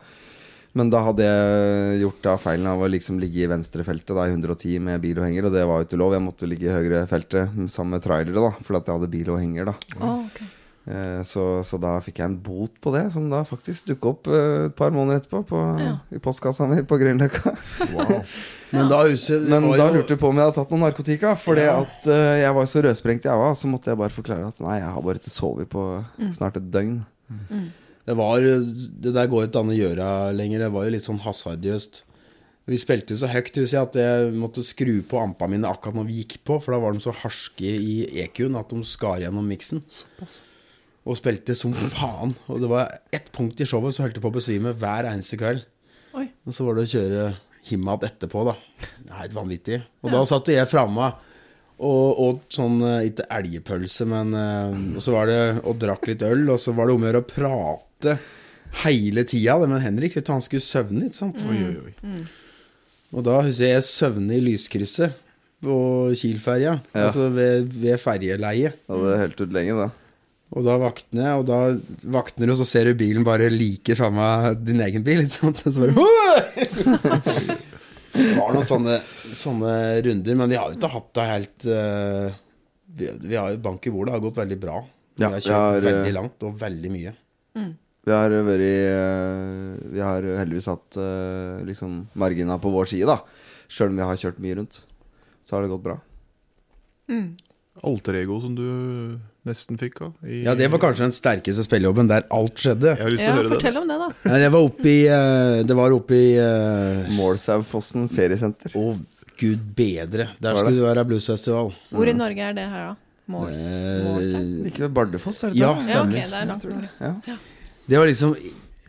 Men da hadde jeg gjort da feilen av å liksom ligge i venstrefeltet da, i 110 med bil og henger, og det var jo ikke lov. Jeg måtte ligge i høyre feltet sammen med trailere, da, fordi at jeg hadde bil og henger, da. oh, ok. Eh, så, så da fikk jeg en bot på det, som da faktisk dukka opp eh, et par måneder etterpå på, Ja. i postkassa mi på Grünerløkka. Wow. Men da husker Men da lurte du på om jeg hadde tatt noe narkotika. Fordi at uh, jeg var så rødsprengt jeg var, så måtte jeg bare forklare at nei, jeg har bare ikke sovet på snart et døgn. Det var Det der går ikke an å gjøre lenger. Det var jo litt sånn hasardiøst. Vi spilte så høyt husker jeg, at jeg måtte skru på ampa mine akkurat når vi gikk på, for da var de så harske i EQ-en at de skar gjennom miksen. Og spilte som faen. Og det var ett punkt i showet som holdt på å besvime hver eneste kveld. Oi. Og så var det å kjøre Himmat etterpå, da. Det er helt vanvittig. Og da satt jeg framme og åt sånn eh, Ikke elgpølse, men eh, Og så var det og drakk litt øl, og så var det om å gjøre å prate hele tida. Men Henrik vet han skulle søvne, ikke sant? Oi, oi, oi. Og da husker jeg jeg søvner i lyskrysset på Kiel-ferja. Ja. Altså ved, ved ferjeleiet. Ja, det helt ut lenge, da. Og da vakner jeg, og da vakner du, og så ser du bilen bare like framme din egen bil. Ikke sant? Så bare Det var noen sånne, sånne runder, men vi har jo ikke hatt det helt uh, vi, vi har jo Bank i bordet har gått veldig bra. Ja, vi har kjørt har, eh, veldig langt og veldig mye. Vi har vært eh, Vi har heldigvis hatt eh, liksom margina på vår side, da. Sjøl om vi har kjørt mye rundt. Så har det gått bra. Alter ego som du nesten fikk av. i- Ja, det var kanskje den sterkeste spillejobben der alt skjedde. Jeg har lyst til Ja, å høre det. fortell om det, da. Nei, Det var oppe i eh, Det var oppe i uh, Målsaufossen feriesenter. Å, gud bedre. Der skulle det være bluesfestival. Hvor i Norge er det her, da? Måls, Målsau? Like ved Bardufoss, er det Ja, stemmer. Ja, ok, det er langt nord. Ja. Det var liksom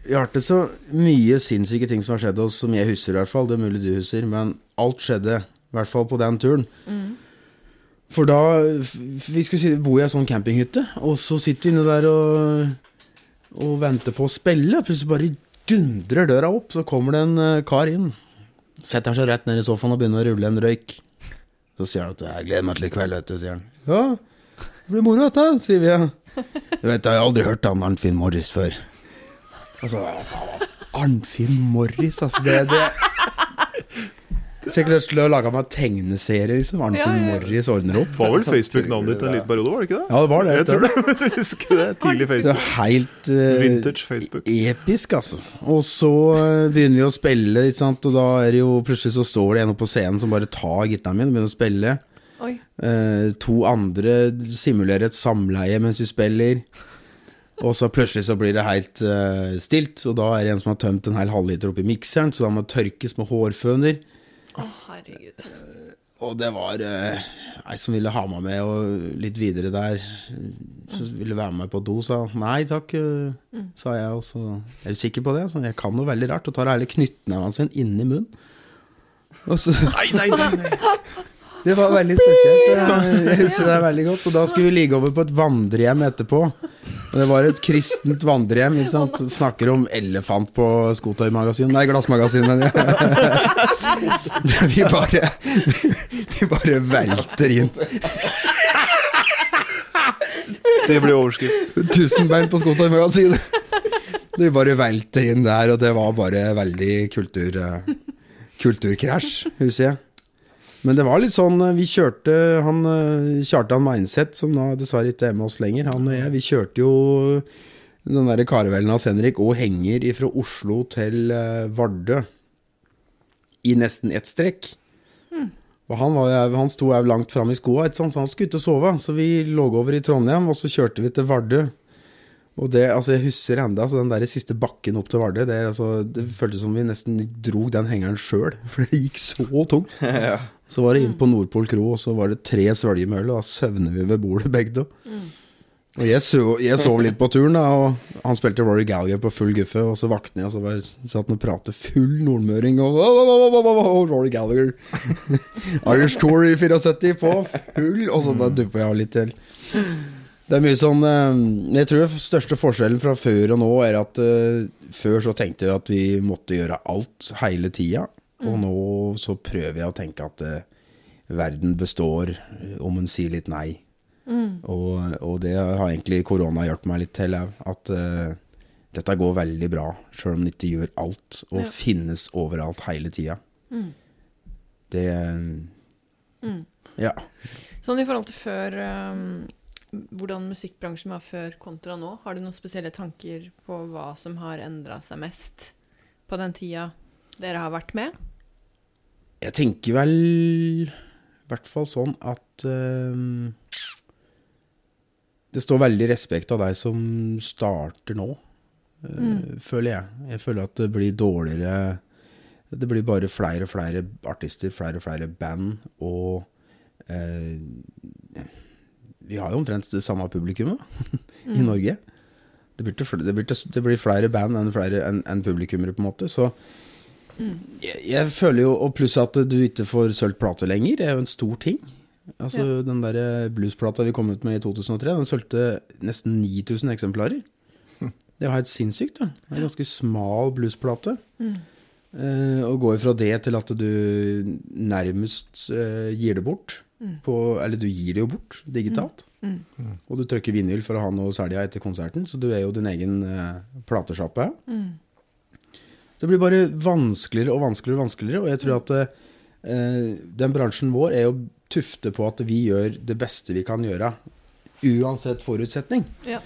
Vi har hatt det så mye sinnssyke ting som har skjedd oss, som jeg husker i hvert fall. Det er mulig du husker, men alt skjedde. I hvert fall på den turen. For da Vi skulle bo i ei sånn campinghytte, og så sitter vi inne der og, og venter på å spille. Plutselig bare dundrer døra opp, så kommer det en eh, kar inn. Setter han seg rett ned i sofaen og begynner å rulle en røyk. Så sier han at 'jeg gleder meg til i kveld', vet du, sier han. Ja, det blir moro, dette, sier vi. ja. Du vet, jeg har aldri hørt om Arnfinn Morris før. Altså, Arnfinn Morris, altså, det, det Fikk lyst til å lage meg tegneserie, liksom. Arnfinn Ja, ja. Morris ordner opp. Var vel Facebook-navnet ditt en liten periode, var det ikke det? Ja, det var det. Jeg tror det. Jeg husker det. Tidlig Det Facebook. er helt uh, Vintage Facebook. episk, altså. Og så eh, begynner vi å spille, ikke sant? og da er det jo plutselig så står det en oppe på scenen som bare tar gitaren min og begynner å spille. Eh, to andre simulerer et samleie mens vi spiller. Og så plutselig så blir det helt uh, stilt, og da er det en som har tømt en hel halvliter oppi mikseren, så da må det tørkes med hårføner. Å, herregud. Og det var uh, ei som ville ha meg med og litt videre der. Så ville være med på do, sa nei takk, eh, sa jeg. Og så er du sikker på det? Så jeg kan noe veldig rart. Og tar hele knyttneven sin inni munnen. Og så Nei, nei, nei! nei. Det var veldig spesielt. Jeg, husker det veldig godt. Og da skulle vi ligge over på et vandrehjem etterpå. Og det var et kristent vandrehjem. Ikke sant? Snakker om elefant på Skotøy-magasin Nei, Glassmagasin, mener jeg. Vi bare Vi bare velter inn. Det blir overskrift. Tusenbein på Skotøy-magasinet. Vi bare velter inn der, og det var bare veldig kultur, eh, kulturkrasj, husker jeg. Men det var litt sånn eh, Vi kjørte han eh, Kjartan Meinseth, som nå dessverre ikke er med oss lenger, han og jeg, vi kjørte jo den derre karevellen hans Henrik og henger fra Oslo til eh, Vardø i nesten ett strekk. Og han, var, han sto jo langt fram i skoa, så han skulle ut og sove. Så vi lå over i Trondheim, og så kjørte vi til Vardø. Og det, altså jeg husker enda, altså den der siste bakken opp til Vardø, det, altså, det føltes som vi nesten drog den hengeren sjøl, for det gikk så tungt. Så var det inn på Nordpol kro, og så var det tre svølger med øl, og da søvner vi ved bordet begge to. Og jeg, så, jeg sov litt på turen, da, og han spilte Rory Gallagher på full guffe, og så våknet jeg, og så var, satt han og pratet full nordmøring, og oh, oh, oh, Rory Gallagher. Irish Tour i 74 på full, og så bare duppa jeg av litt til. Det er mye sånn eh, Jeg tror den største forskjellen fra før og nå er at uh, før så tenkte jeg at vi måtte gjøre alt hele tida, og nå så prøver jeg å tenke at uh, verden består eh, om hun sier litt nei. Og, og det har egentlig korona hjulpet meg litt til. At uh, dette går veldig bra, sjøl om det ikke gjør alt, og Ja. finnes overalt hele tida. Det Ja. Sånn i forhold til før um, Hvordan musikkbransjen var før kontra nå, har du noen spesielle tanker på hva som har endra seg mest på den tida dere har vært med? Jeg tenker vel i hvert fall sånn at uh, det står veldig respekt av deg som starter nå, eh, føler jeg. Jeg føler at det blir dårligere Det blir bare flere og flere artister, flere og flere band, og uh, Vi har jo omtrent det samme publikummet i Norge. Det blir, til, det, blir til, det blir flere band enn, flere, enn, enn publikummere, på en måte. Så jeg, jeg føler jo, og pluss at du ikke får sølt plate lenger, er jo en stor ting. Altså Den der bluesplata vi kom ut med i 2003, den solgte nesten 9000 eksemplarer. Det var helt sinnssykt. da Det er en ganske smal bluesplate. Eh, og går fra det til at du nærmest eh, gir det bort. På, eller du gir det jo bort digitalt. Og du trykker vinyl for å ha noe selge etter konserten, så du er jo din egen eh, platesjappe. Det blir bare vanskeligere og vanskeligere og vanskeligere, og jeg tror at eh, den bransjen vår er jo tufte på at vi gjør det beste vi kan gjøre, uansett forutsetning. Ja.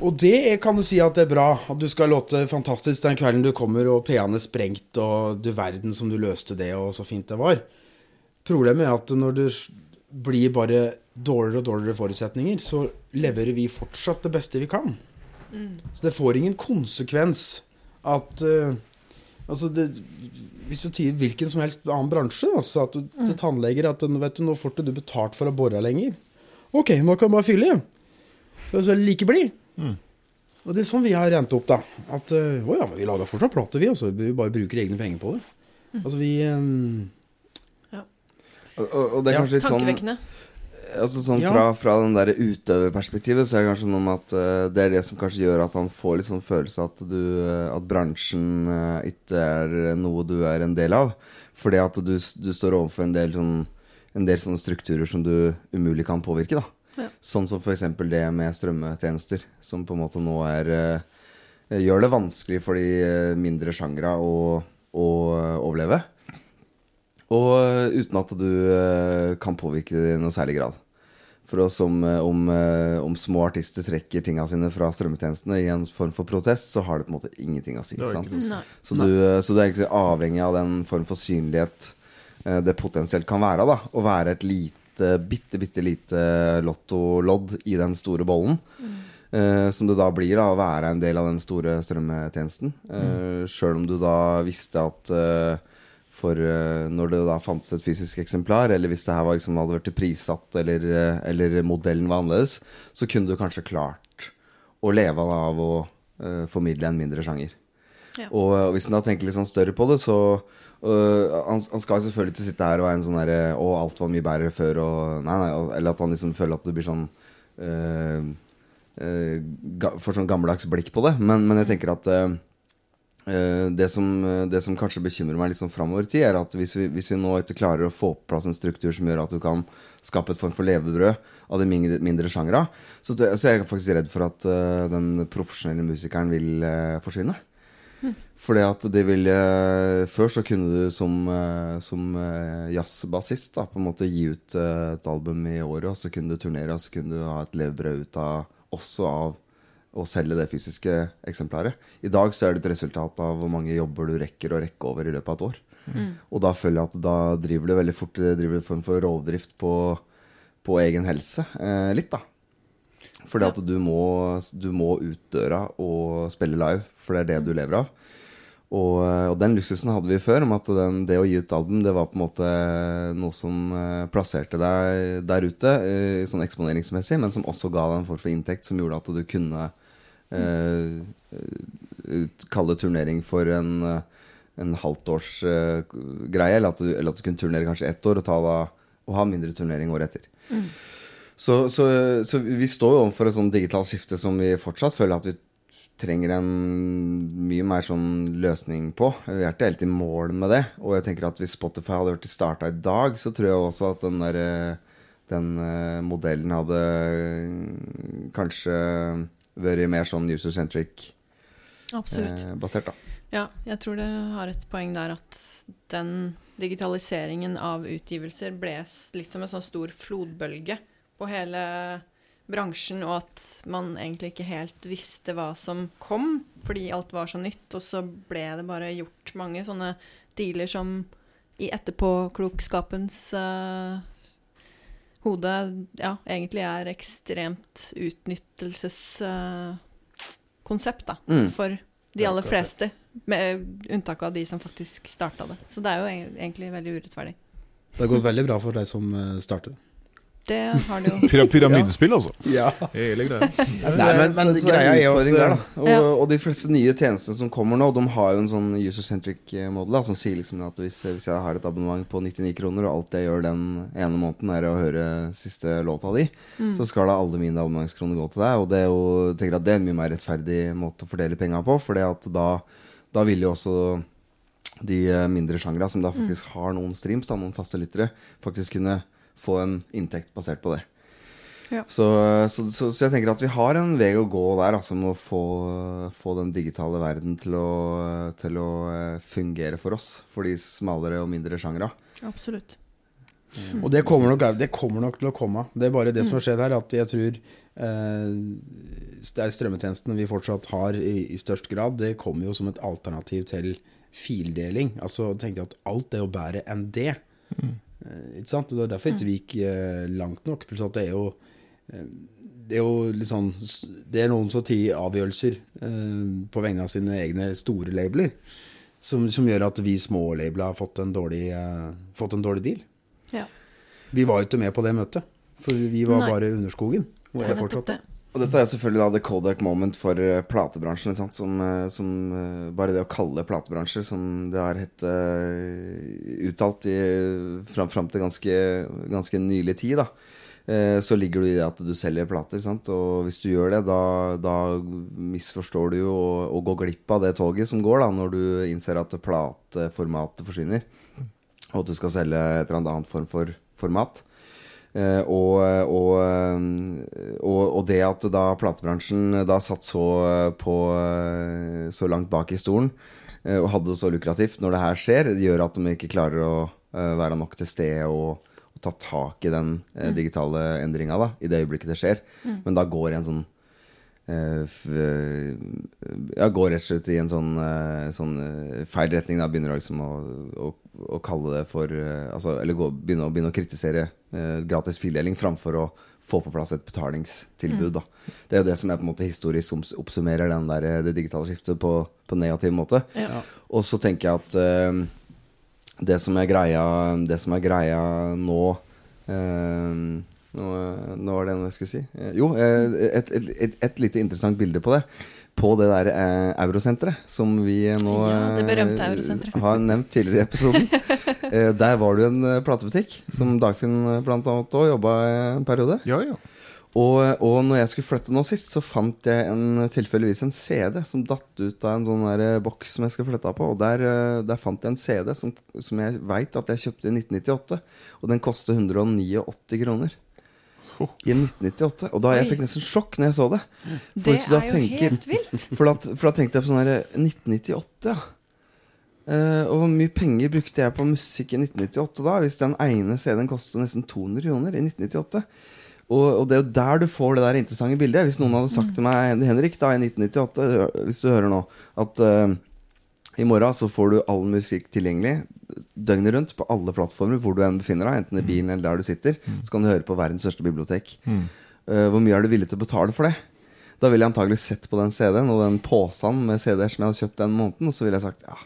Og det er- kan du si at det er bra. At du skal låte fantastisk den kvelden du kommer og PA-en er sprengt, og du verden som du løste det, og så fint det var. Problemet er at når det blir bare dårligere og dårligere forutsetninger, så leverer vi fortsatt det beste vi kan. Så det får ingen konsekvens at uh, Altså, det, hvis du sier hvilken som helst annen bransje, altså at du, til tannleger at vet du, nå får ikke du betalt for å bore lenger. Ok, nå kan du bare fylle igjen. Så er du like blid. Og det er sånn vi har rent opp, da. At øh, å ja, vi lager fortsatt plate, vi. Altså, vi bare bruker egne penger på det. Altså vi um, Og, og, og det er Ja. litt sånn Tankevekkende. Altså sånn Ja. fra, fra den der utøverperspektivet Så er det kanskje noe med at uh, det er det som kanskje gjør at han får litt sånn følelse at du eh, At bransjen uh, ikke er noe du er en del av. Fordi at du, du står overfor en del sånn En del sånne strukturer som du umulig kan påvirke, da. Ja. Sånn som f.eks. det med strømmetjenester, som på en måte nå er uh, Gjør det vanskelig for de mindre sjangre å, å overleve. Og eh, uten at du eh, kan påvirke det i noe særlig grad. For oss om, eh, om, eh, om små artister trekker tinga sine fra strømmetjenestene i en form for protest, så har det på en måte ingenting å si. Så, du, så du er egentlig avhengig av den form for synlighet det potensielt kan være. da Å være et lite, bitte, bitte lite lottolodd i den store bollen. Uh, som det da blir da å være en del av den store strømmetjenesten. Uh, Sjøl om du da visste at eh, for eh, når det da fantes et fysisk eksemplar, eller hvis det her var liksom hadde vært prissatt, eller, eh, eller modellen var annerledes, så kunne du kanskje klart å leve av å uh, formidle en mindre sjanger. Ja. Og, og hvis en da tenker litt sånn større på det, så uh, han, han skal selvfølgelig ikke sitte her og være en sånn derre Å, alt var mye bedre før, og Nei, nei. Eller at han liksom føler at det blir sånn uh, Får sånn gammeldags blikk på det. Men, men jeg tenker at det, som, det som kanskje bekymrer meg litt sånn framover i tid, er at hvis vi, hvis vi nå ikke klarer å få på plass en struktur som gjør at du kan skape et form for levebrød av de mindre, mindre sjangera, så, så er jeg faktisk redd for at uh, den profesjonelle musikeren vil uh, forsvinne. Fordi at det vil uh, Før så kunne du som, eh, som eh, jazzbassist på en måte gi ut eh, et album i året, og så kunne du turnere, og så kunne du ha et levebrød ut av også av å selge det fysiske eksemplaret. I dag så er det et resultat av hvor mange jobber du rekker å rekke over i løpet av et år. Og da føler jeg at da driver du veldig fort det driver en form for rovdrift på, på egen helse. Eh, litt, da. Fordi at du må, du må ut døra og spille live, for det er det du lever av. Og, og den luksusen hadde vi før, om at den, det å gi ut album det var på en måte noe som eh, plasserte deg der ute, eh, sånn eksponeringsmessig, men som også ga deg en form for inntekt som gjorde at du kunne eh, kalle turnering for en, eh, en halvtårsgreie, eh, eller eller at du kunne turnere kanskje ett år og, ta da, og ha mindre turnering året etter. Så, så, så vi står jo overfor et sånt digitalt skifte som vi fortsatt føler at vi trenger en mye mer sånn løsning på. Vi er ikke helt i mål med det. Og jeg tenker at hvis Spotify hadde vært starta i dag, så tror jeg også at den der eh, den eh, modellen hadde eh, kanskje vært mer sånn user-centric eh, basert, da. Ja, jeg tror det har et poeng der at den digitaliseringen av utgivelser ble litt som en sånn stor flodbølge på hele bransjen, og at man egentlig ikke helt visste hva som kom, fordi alt var så nytt, og så ble det bare gjort mange sånne dealer som i etterpåklokskapens eh, hode ja, egentlig er ekstremt utnyttelseskonsept, da, Mm. for de aller fleste. Med unntak av de som faktisk starta det. Så det er jo egentlig veldig urettferdig. Det har gått veldig bra for deg som starter. startet. Det har det jo. Pyramidespill, altså. Ja. Hele greia. Nei, men, men Så så greia er jo der, da. Og, Ja. og de fleste nye tjenestene som kommer nå, de har jo en sånn user-centric model da, som sier liksom at hvis, hvis jeg har et abonnement på 99 kroner, og alt jeg gjør den ene måneden er å høre siste låta di, så skal da alle mine abonnementskroner gå til deg. Og det er jo, jeg tenker at det er en mye mer rettferdig måte å fordele penga på, for da, da vil jo også de eh, mindre sjangra som da faktisk har noen streams, da, noen faste lyttere, faktisk kunne få en inntekt basert på det. Ja. Så, så, så, så jeg tenker at vi har en vei å gå der, altså med å få, få den digitale verden til å, til å eh, fungere for oss. For de smalere og mindre sjangre. Absolutt. Og det kommer, nok, det kommer nok til å komme. Det er bare det som har skjedd her, at jeg tror eh, det er strømmetjenesten vi fortsatt har i, i størst grad, det kommer jo som et alternativ til fildeling. Altså tenk jeg at alt er jo bedre enn det. Eh, ikke sant? Det er derfor ikke vi gikk eh, langt nok. Pluss at det er jo eh, det er jo litt sånn Det er noen som tar avgjørelser eh, på vegne av sine egne store labeler. Som, som gjør at vi små labler har fått en dårlig, eh, fått en dårlig deal. Ja. Vi var jo ikke med på det møtet, for vi var Nei. bare Underskogen. Hvor Det er fortsatt det. Og dette er jo selvfølgelig da the Kodak moment for eh, platebransjen. sant? Som, eh, som eh, Bare det å kalle det platebransje, som det har hett eh, uttalt i, fram, fram til ganske, ganske nylig tid, da. eh, så ligger du i det at du selger plater. Sant? Og hvis du gjør det, da, da misforstår du jo og, og går glipp av det toget som går, da, når du innser at plateformatet forsvinner. Og at du skal selge et eller annet form for format. Eh, og, og, og, det at da platebransjen da satt så, på, så langt bak i stolen og hadde det så lukrativt når det her skjer, det gjør at de ikke klarer å være nok til stede og, og ta tak i den mm. digitale endringa i det øyeblikket det skjer. Mm. Men da går en sånn ja, går rett og slett i en sånn, sånn feil retning. Da begynner liksom å, å, å kalle det for altså, Eller gå, begynne, å, begynne å kritisere eh, gratis fildeling framfor å få på plass et betalingstilbud. Da. Det er jo det som er på en måte historisk oppsummerer der, eh, det digitale skiftet på, på negativ måte. Ja. Og så tenker jeg at eh, det, som greia, det som er greia, nå eh, nå, nå var det noe jeg skulle si. Jo, et, et, et, et lite interessant bilde på det på det der eh, eurosenteret som vi nå ja, eh, har nevnt tidligere i episoden. eh, der var det jo en eh, platebutikk som Dagfinn eh, blant annet òg jobba en periode. Ja, ja. Og, og når jeg skulle flytte nå sist, så fant jeg en tilfeldigvis en CD som datt ut av en sånn der boks som jeg skal flytte på. Og der, der fant jeg en CD som, som jeg veit at jeg kjøpte i 1998. Og den koster 189 kroner i 1998. Og da jeg fikk nesten sjokk når jeg så det. For det er jo tenker, helt vilt. For da, for da, tenkte jeg på sånn her 1998, ja. Uh, og hvor mye penger brukte jeg på musikk i 1998 da? Hvis den ene CD-en kostet nesten 200 kroner i 1998. Og, og, det er jo der du får det der interessante bildet. Hvis noen hadde sagt til meg, Henrik, da i 1998, hvis du hører nå, at uh, i morgen så får du all musikk tilgjengelig døgnet rundt på alle plattformer hvor du enn befinner deg, enten i bilen eller der du sitter. Mm. Så kan du høre på verdens største bibliotek. Mm. Uh, hvor mye er du villig til å betale for det? Da ville jeg antagelig sett på den CD-en og den posen med CD-er som jeg hadde kjøpt den måneden, og så ville jeg sagt ja,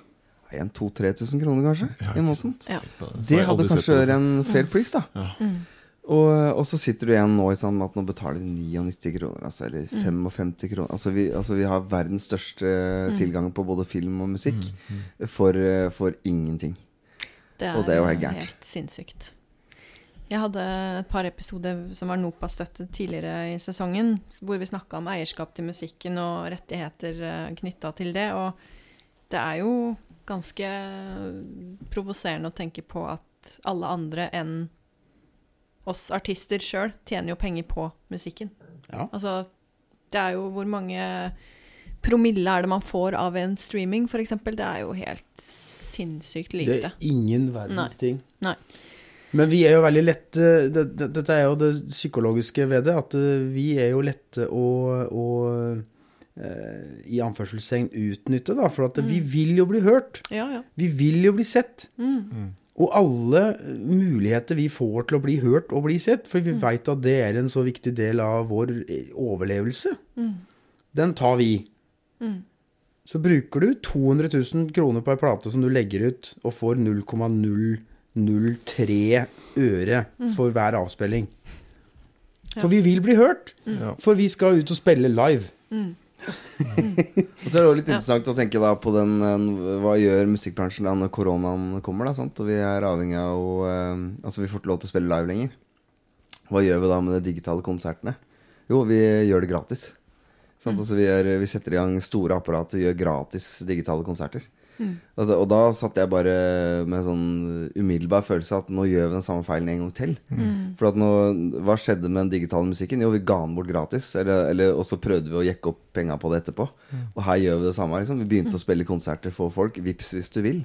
2000-3000 kroner kanskje ja, i måneden. Ja. Det hadde kanskje vært en fair price, da. Ja. Mm. Og, og, så sitter du igjen nå i sånn at nå betaler du 99 kroner, altså, eller 55 mm. kroner. Altså vi, altså vi, har verdens største mm. tilgang på både film og musikk mm. mm. For, for, ingenting. Det er, og det er jo helt gærent. Helt sinnssykt. Jeg hadde et par episoder som var NOPA-støttet tidligere i sesongen, hvor vi snakka om eierskap til musikken og rettigheter eh, knytta til det. Og det er jo ganske provoserende å tenke på at alle andre enn oss artister sjøl tjener jo penger på musikken. Ja. Altså, det er jo hvor mange promille er det man får av en streaming, f.eks. Det er jo helt sinnssykt lite. Det er ingen verdens Nei. ting. Nei. Men vi er jo veldig lette det, det, Dette er jo det psykologiske ved det, at eh, vi er jo lette å, å eh, i anførselstegn utnytte, da. For at mm. vi vil jo bli hørt. Ja, ja. Vi vil jo bli sett. Mm. mm. Og alle muligheter vi får til å bli hørt og bli sett, for vi mm. veit at det er en så viktig del av vår eh, overlevelse, mm. den tar vi. Mm. Så bruker du 200 000 kroner på ei plate som du legger ut, og får 0,003 øre mm. for hver avspilling. For vi vil bli hørt. Mm. For vi skal ut og spille live. Mm. og så er det også litt interessant å tenke da på den eh, Hva gjør musikkbransjen da når koronaen kommer? da, sant? Og vi er avhengig av å uh, Altså, vi får ikke lov til å spille live lenger. Hva gjør vi da med de digitale konsertene? Jo, vi gjør det gratis. Mm. Altså, vi, er, vi, setter i gang store apparater, gjør gratis digitale konserter. Mm. Og, da, og, da, satt jeg bare med en sånn umiddelbar følelse at nå gjør vi den samme feilen en gang til. Mm. For at nå, hva skjedde med den digitale musikken? Jo, vi ga den bort gratis. Eller, eller, og så prøvde vi å jekke opp penga på det etterpå. Mm. Og her gjør vi det samme. Liksom. Vi begynte å mm. spille konserter for folk. Vips hvis du vil.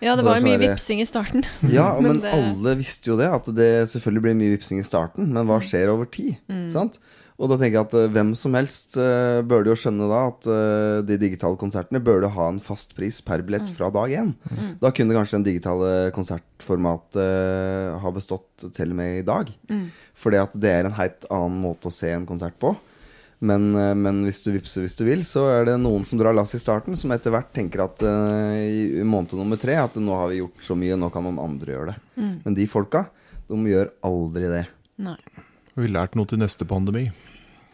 Ja, det var jo mye vipsing i starten. Ja, men, men det... alle visste jo det. At det selvfølgelig blir mye vipsing i starten. Men hva mm. skjer over tid? Sant? Og da tenker jeg at uh, hvem som helst uh, burde jo skjønne da at uh, de digitale konsertene burde ha en fast pris per billett mm. fra dag én. Mm. Da kunne kanskje den digitale konsertformatet ha bestått til og med i dag. Mm. Fordi at det er en helt annen måte å se en konsert på. Men, men, hvis du vippser hvis du vil, så er det noen som drar lass i starten, som etter hvert tenker at i måned nummer tre at nå har vi gjort så mye, nå kan noen andre gjøre det. Mm. Men de folka, de gjør aldri det. Nei. Vi har lært noe til neste pandemi.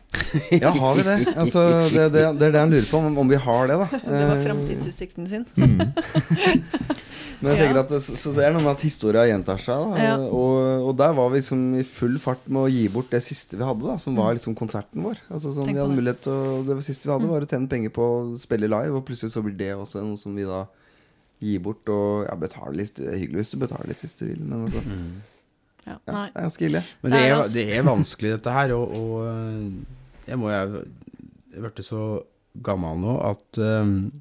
ja, har vi det? Altså, det, det? det, er det han lurer på, om, om vi har det, da. Det var framtidsutsikten sin. Mm. Men jeg Ja. tenker at det, så det er noe med at historia gjentar seg. Da. Ja. Og, og der var vi liksom i full fart med å gi bort det siste vi hadde, da, som var liksom konserten vår. Altså sånn, Mm. Vi hadde. Mm. mulighet til å, Det siste vi hadde, var å tjene penger på å spille live, og plutselig så blir det også noe som vi da gir bort. Og ja, betale litt. Det er hyggelig hvis du betaler litt hvis du vil, men altså Ja, ja. Det er ganske ille. Men det Det er er, det er vanskelig dette her, og, og øh, jeg må jeg Jeg ble så gammel nå at um,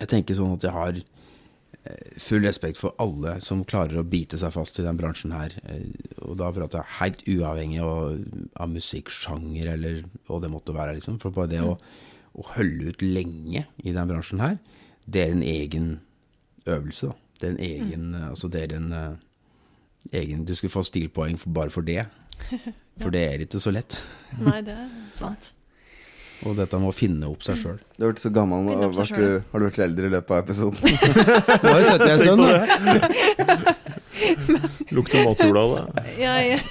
jeg tenker sånn at jeg har eh, full respekt for alle som klarer å bite seg fast i den bransjen her. Eh, Og da prater jeg helt uavhengig av, av musikksjanger eller hva det måtte være, liksom. For bare det å, å holde ut lenge i den bransjen her, det er en egen øvelse, da. Det er en egen Altså, det er en eh, egen Du skulle få stilpoeng for, bare for det. For det er ikke så lett. Nei, det er sant. Og dette med å finne opp seg sjøl. Du har vært så gammel seg Har du, har du vært eldre i løpet av episoden? Nå har jo sittet en stund, da. Lukter matjord av det. Jeg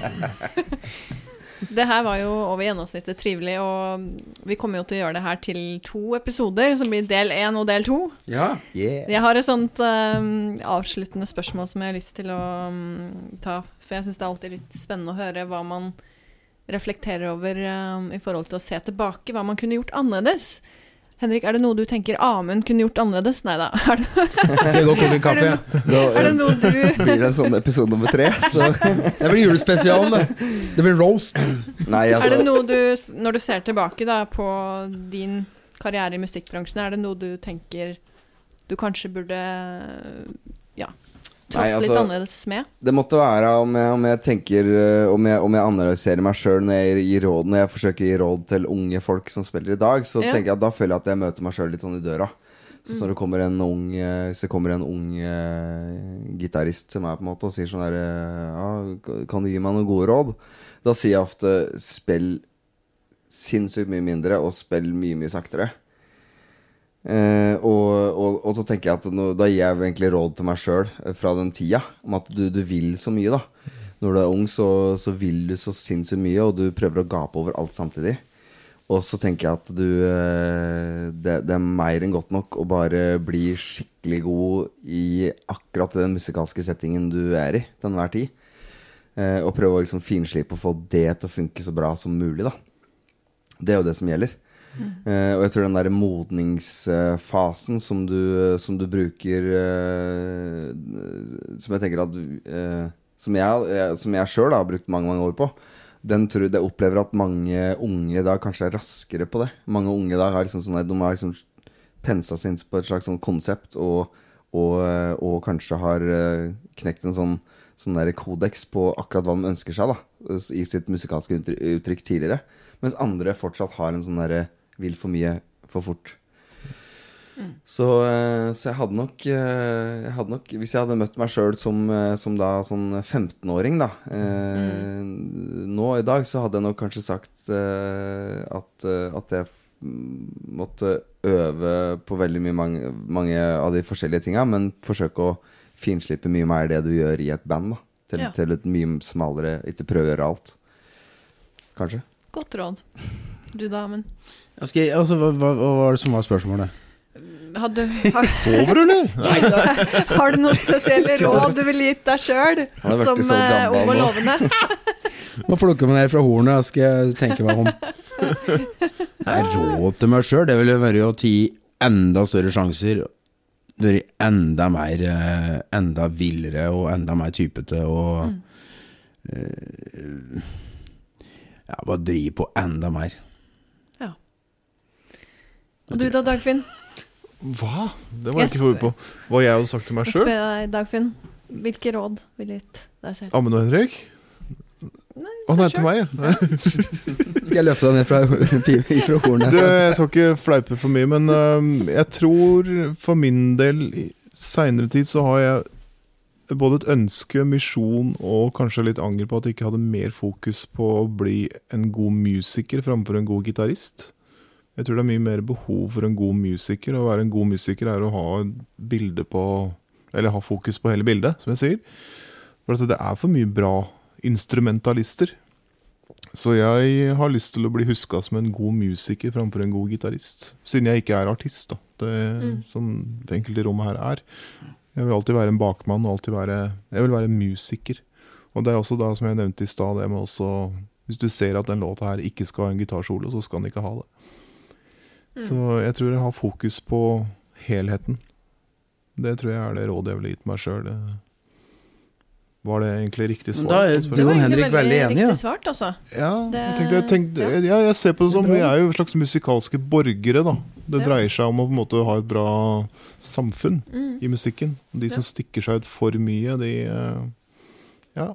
Det her var jo over gjennomsnittet trivelig, og vi kommer jo til å gjøre det her til to episoder, som blir del én og del to. Ja. Yeah. Jeg har et sånt um, avsluttende spørsmål som jeg har lyst til å um, ta, for jeg syns det er alltid litt spennende å høre hva man reflekterer over um, i forhold til å se tilbake, hva man kunne gjort annerledes. Henrik, er det noe du tenker Amund kunne gjort annerledes? Nei da. Er, det- Skal vi gå og koke kaffe? Er det noe du blir det en sånn episode nummer tre. Så Det blir julespesialen, det. Det blir roast. nei, Er det altså noe du, når du ser tilbake da på din karriere i musikkbransjen, er det noe du tenker du kanskje burde ja, trådt altså- litt annerledes med? Det måtte være om jeg, om jeg tenker eh, Om jeg, om jeg analyserer meg sjøl når Når jeg forsøker å gi råd til unge folk som spiller i dag, så Ja. tenker jeg at da føler jeg at jeg møter meg sjøl litt sånn i døra. Så Mm. når det kommer en ung eh, kommer en ung uh, gitarist til meg på en måte og sier sånn eh, ja, Kan du gi meg noen gode råd? Da sier jeg ofte spill sinnssykt mye mindre og spill mye, mye saktere. Eh, og, og, og så tenker jeg at nå, da gir jeg egentlig råd til meg sjøl fra den tida, om at du, du vil så mye, da. Når du er ung, så, så vil du så sinnssykt mye, og du prøver å gape over alt samtidig. Og så tenker jeg at du eh, det, det er mer enn godt nok å bare bli skikkelig god i akkurat den musikalske settingen du er i til enhver tid. Eh, og prøve å liksom finslipe og få det til å funke så bra som mulig, da. Det er jo det som gjelder. Eh, og jeg tror den der modningsfasen som du, som du bruker uh, Som jeg tenker at uh, Som jeg, som sjøl har brukt mange mange år på. Den tror jeg opplever at mange unge da kanskje er raskere på det. Mange unge i dag har liksom sånn De har liksom pensa seg inn på et slags sånn konsept, og, og, og kanskje har knekt en sånn sånn kodeks på akkurat hva de ønsker seg da i sitt musikalske uttrykk tidligere. Mens andre fortsatt har en sånn derre vil for mye for fort. Så, eh, så jeg hadde nok eh, Jeg hadde nok Hvis jeg hadde møtt meg sjøl som, eh, som da sånn 15-åring, da eh, Nå i dag så hadde jeg nok kanskje sagt eh, at, at jeg måtte øve på veldig mye mange, mange av de forskjellige tinga, men forsøke å finslippe mye mer det du gjør i et band. da Til, Ja. til et mye smalere Ikke prøve å gjøre alt. Kanskje. Godt råd. Du da, men skal jeg, altså, hva, hva, hva var det som var spørsmålet? Hadde, har, Sover du, eller? har du noen spesielle råd du ville gitt deg sjøl som gammel ung og lovende? Må plukke meg ned fra hornet, skal jeg tenke meg om. Nei, råd til meg sjøl, det ville vært å gi enda større sjanser. Vært enda mer eh, Enda villere og enda mer typete og eh, Ja, bare drive på enda mer. Og du da, Dagfinn? Hva? Det var jeg ikke forberedt på. Hva jeg hadde sagt til meg Jeg spør sjøl? deg, Dagfinn. Hvilke råd ville gitt deg selv? Amund og Henrik? Nei, Å nei, til meg, ja. Skal jeg løfte deg ned fra, fra hornet? Du, jeg skal ikke fleipe for mye, men uh, jeg tror for min del i seinere tid så har jeg både et ønske, misjon og kanskje litt anger på at jeg ikke hadde mer fokus på å bli en god musiker framfor en god gitarist. Jeg tror det er mye mer behov for en god musiker. Å være en god musiker er å ha bilde på Eller ha fokus på hele bildet, som jeg sier. For det er for mye bra instrumentalister. Så jeg har lyst til å bli huska som en god musiker framfor en god gitarist. Siden jeg ikke er artist, da. Det, Mm. Som det enkelte rommet her er. Jeg vil alltid være en bakmann og alltid være Jeg vil være musiker. Og det er også da, som jeg nevnte i stad, det med også Hvis du ser at den låta her ikke skal ha en gitarsolo, så skal den ikke ha det. Så jeg tror jeg har fokus på helheten. Det tror jeg er det rådet jeg ville gitt meg sjøl. Var det egentlig riktig svar? da er du var Henrik veldig enig, ja. riktig svart, altså. Ja, Det- jeg, tenkte, jeg, tenkte, ja. jeg ser på det som vi er jo slags musikalske borgere, da. Det dreier seg om å på en måte ha et bra samfunn Mm. i musikken. De som stikker seg ut for mye, de eh, Ja.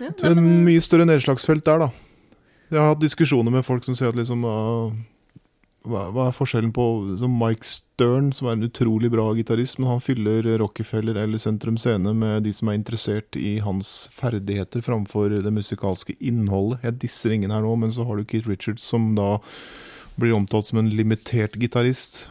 Ja, Det er mye større nedslagsfelt der, da. Jeg har hatt diskusjoner med folk som sier at liksom ah, hva, hva er forskjellen på som Mike Stern, som er en utrolig bra gitarist, men han fyller Rockefeller eller Sentrum Scene med de som er interessert i hans ferdigheter framfor det musikalske innholdet. Jeg disser ingen her nå, men så har du Keith Richards, som da blir omtalt som en limitert gitarist.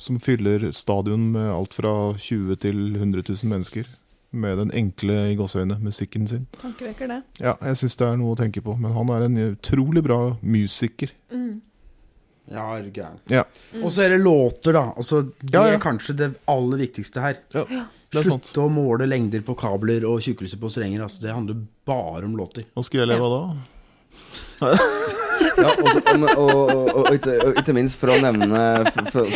Som fyller stadion med alt fra 20 til 100 000 mennesker. Med den enkle i gåseøyne musikken sin. tankevekker det. Ja, jeg syns det er noe å tenke på. Men han er en utrolig bra musiker. Mm. Ja, er du gæren. Ja, Og så er det låter, da. Altså, det Ja, ja. er kanskje det aller viktigste her. ja det er sant. Slutt å måle lengder på kabler og tjukkelse på strenger. Altså, det handler bare om låter. Hva skal jeg leve av da? Ja, og, og, og, og, og, ikke, og ikke minst for å nevne for, for,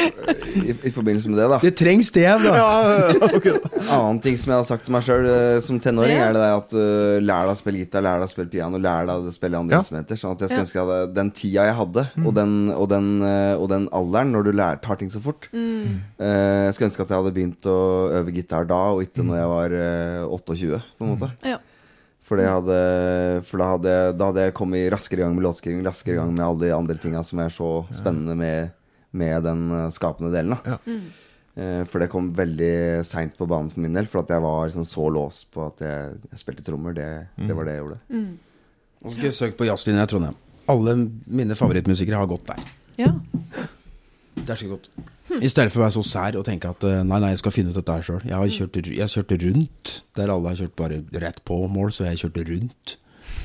i, I forbindelse med det, da. Det trengs det, da. En annen ting som jeg har sagt til meg sjøl som tenåring, er det der at uh, lær deg å spille gitar, lær deg å spille piano, lær deg å spille andre Ja. instrumenter. Sånn at jeg skulle Ja. ønske jeg hadde den tida jeg hadde, og, den, og, den, uh, og den alderen når du lær, tar ting så fort. Mm. Uh, jeg skulle ønske at jeg hadde begynt å øve gitar da, og ikke når jeg var uh, 28, på en måte. Ja. For, det hadde, for da, hadde, da hadde jeg kommet raskere i gang med låtskriving, raskere i gang med alle de andre tinga som er så spennende med, med den uh, skapende delen. da Ja. Mm. Eh, For det kom veldig seint på banen for min del. For at jeg var liksom så låst på at jeg, jeg spilte trommer. Det, det var det jeg gjorde. Mm. Nå skal jeg søke på jazzlinja i Trondheim. Alle mine favorittmusikere har gått der. Ja. Det er så godt. I stedet for å være så sær og tenke at eh, nei, nei, jeg skal finne ut dette her sjøl. Jeg har kjørt, jeg har kjørt rundt der alle har kjørt bare rett på mål, så jeg kjørte rundt.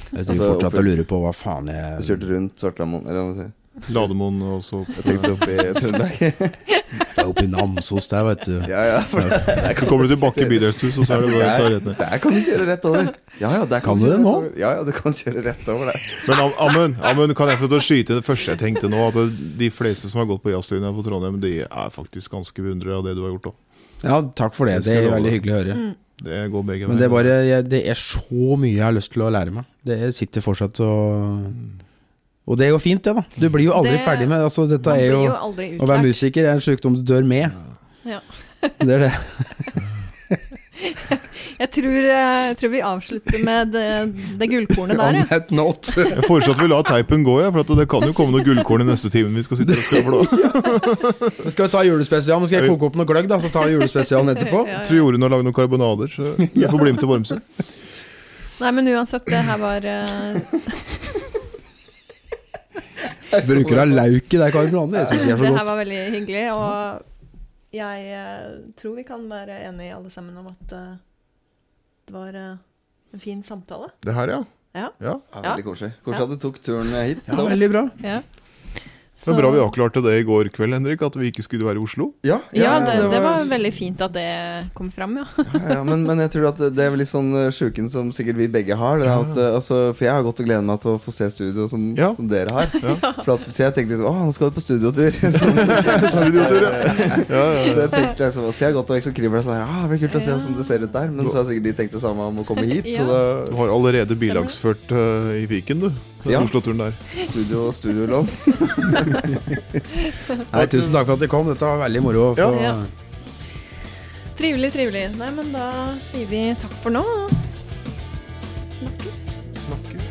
Jeg Altså, fortsatt å og lurer på hva faen Jeg Du kjørte rundt Svartlamoen Eller hva skal jeg si. Lademoen også. Jeg tenkte opp i Trøndelag. Det er oppe i Namsos der, vet du. ja, ja, for Så kommer du til Bakke bydelshus, og så er det bare å ta rett ned. der kan du kjøre rett over. Ja, ja, der Kan kan, du det nå? Ja, ja, du kan kjøre rett over der. Men Am- Amund, Amund, kan jeg få lov å skyte det første jeg tenkte nå? At de fleste som har gått på jazzlinja på Trondheim, de er faktisk ganske beundrere av det du har gjort òg. Ja, takk for det. Det Det er veldig hyggelig å høre. Det går begge Men det er, bare, jeg, det er så mye jeg har lyst til å lære meg. Det sitter fortsatt og Og det er jo fint, det, da. Du blir jo aldri Det- ferdig med altså, Dette er jo jo Å være musiker er en sykdom du dør med. Ja. Det er det. Jeg tror, eh, jeg tror vi avslutter med det, det gullkornet der, On ja. that note. Jeg foreslår at vi lar teipen gå, ja, for at det kan jo komme noe gullkorn i neste time vi skal sitte og skravle. ja. Skal vi ta julespesialen? Skal jeg koke opp noe gløgg, da? Så tar vi julespesialen etterpå? Ja, Jeg tror ja. Jorunn har lagd noen karbonader, så vi får bli med til Vormsund. Nei, men uansett, det her var eh, Bruker av lauk i det karbonaden. Det syns jeg er Det her var veldig hyggelig, og jeg eh, tror vi kan være enige alle sammen om at eh, det var eh, en fin samtale. Det her, ja. Ja. ja. Ja, veldig koselig. Koselig at du tok turen hit. Ja, veldig bra. Ja. Det var bra vi avklarte det i går kveld, Henrik, at vi ikke skulle være i Oslo. Ja, Ja, det, det var veldig fint at det kom fram, ja. ja, ja, men, men jeg tror at det- det er vel litt sånn uh, sjuken som sikkert vi begge har. Det er at, uh, altså, for jeg har gått og glede meg til å få se studio som, Ja. som dere har. For at, så jeg tenkte liksom Å, nå skal vi på studiotur. så, Studiotur, ja. Ja, ja, så jeg tenkte liksom Så jeg har gått og liksom kribla sånn Ja, det blir kult å se hvordan det ser ut der. Men så har sikkert de tenkt det samme om å komme hit. Så da Du har allerede bilagsført uh, i Viken, du. Den Ja. Oslo-turen der. studio og studiolån. Nei, tusen takk for at du kom. Dette var veldig moro. Ja. Ja. Trivelig, trivelig. Nei, men da sier vi takk for nå. Snakkes. Snakkes,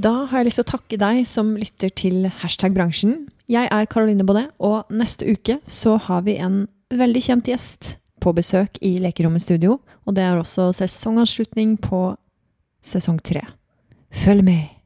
Da har jeg lyst til å takke deg som lytter til Hashtag bransjen. Jeg er Caroline Baudet, og neste uke så har vi en veldig kjent gjest på besøk i Lekerommet studio. Og det er også sesongavslutning på sesong tre. Følg med!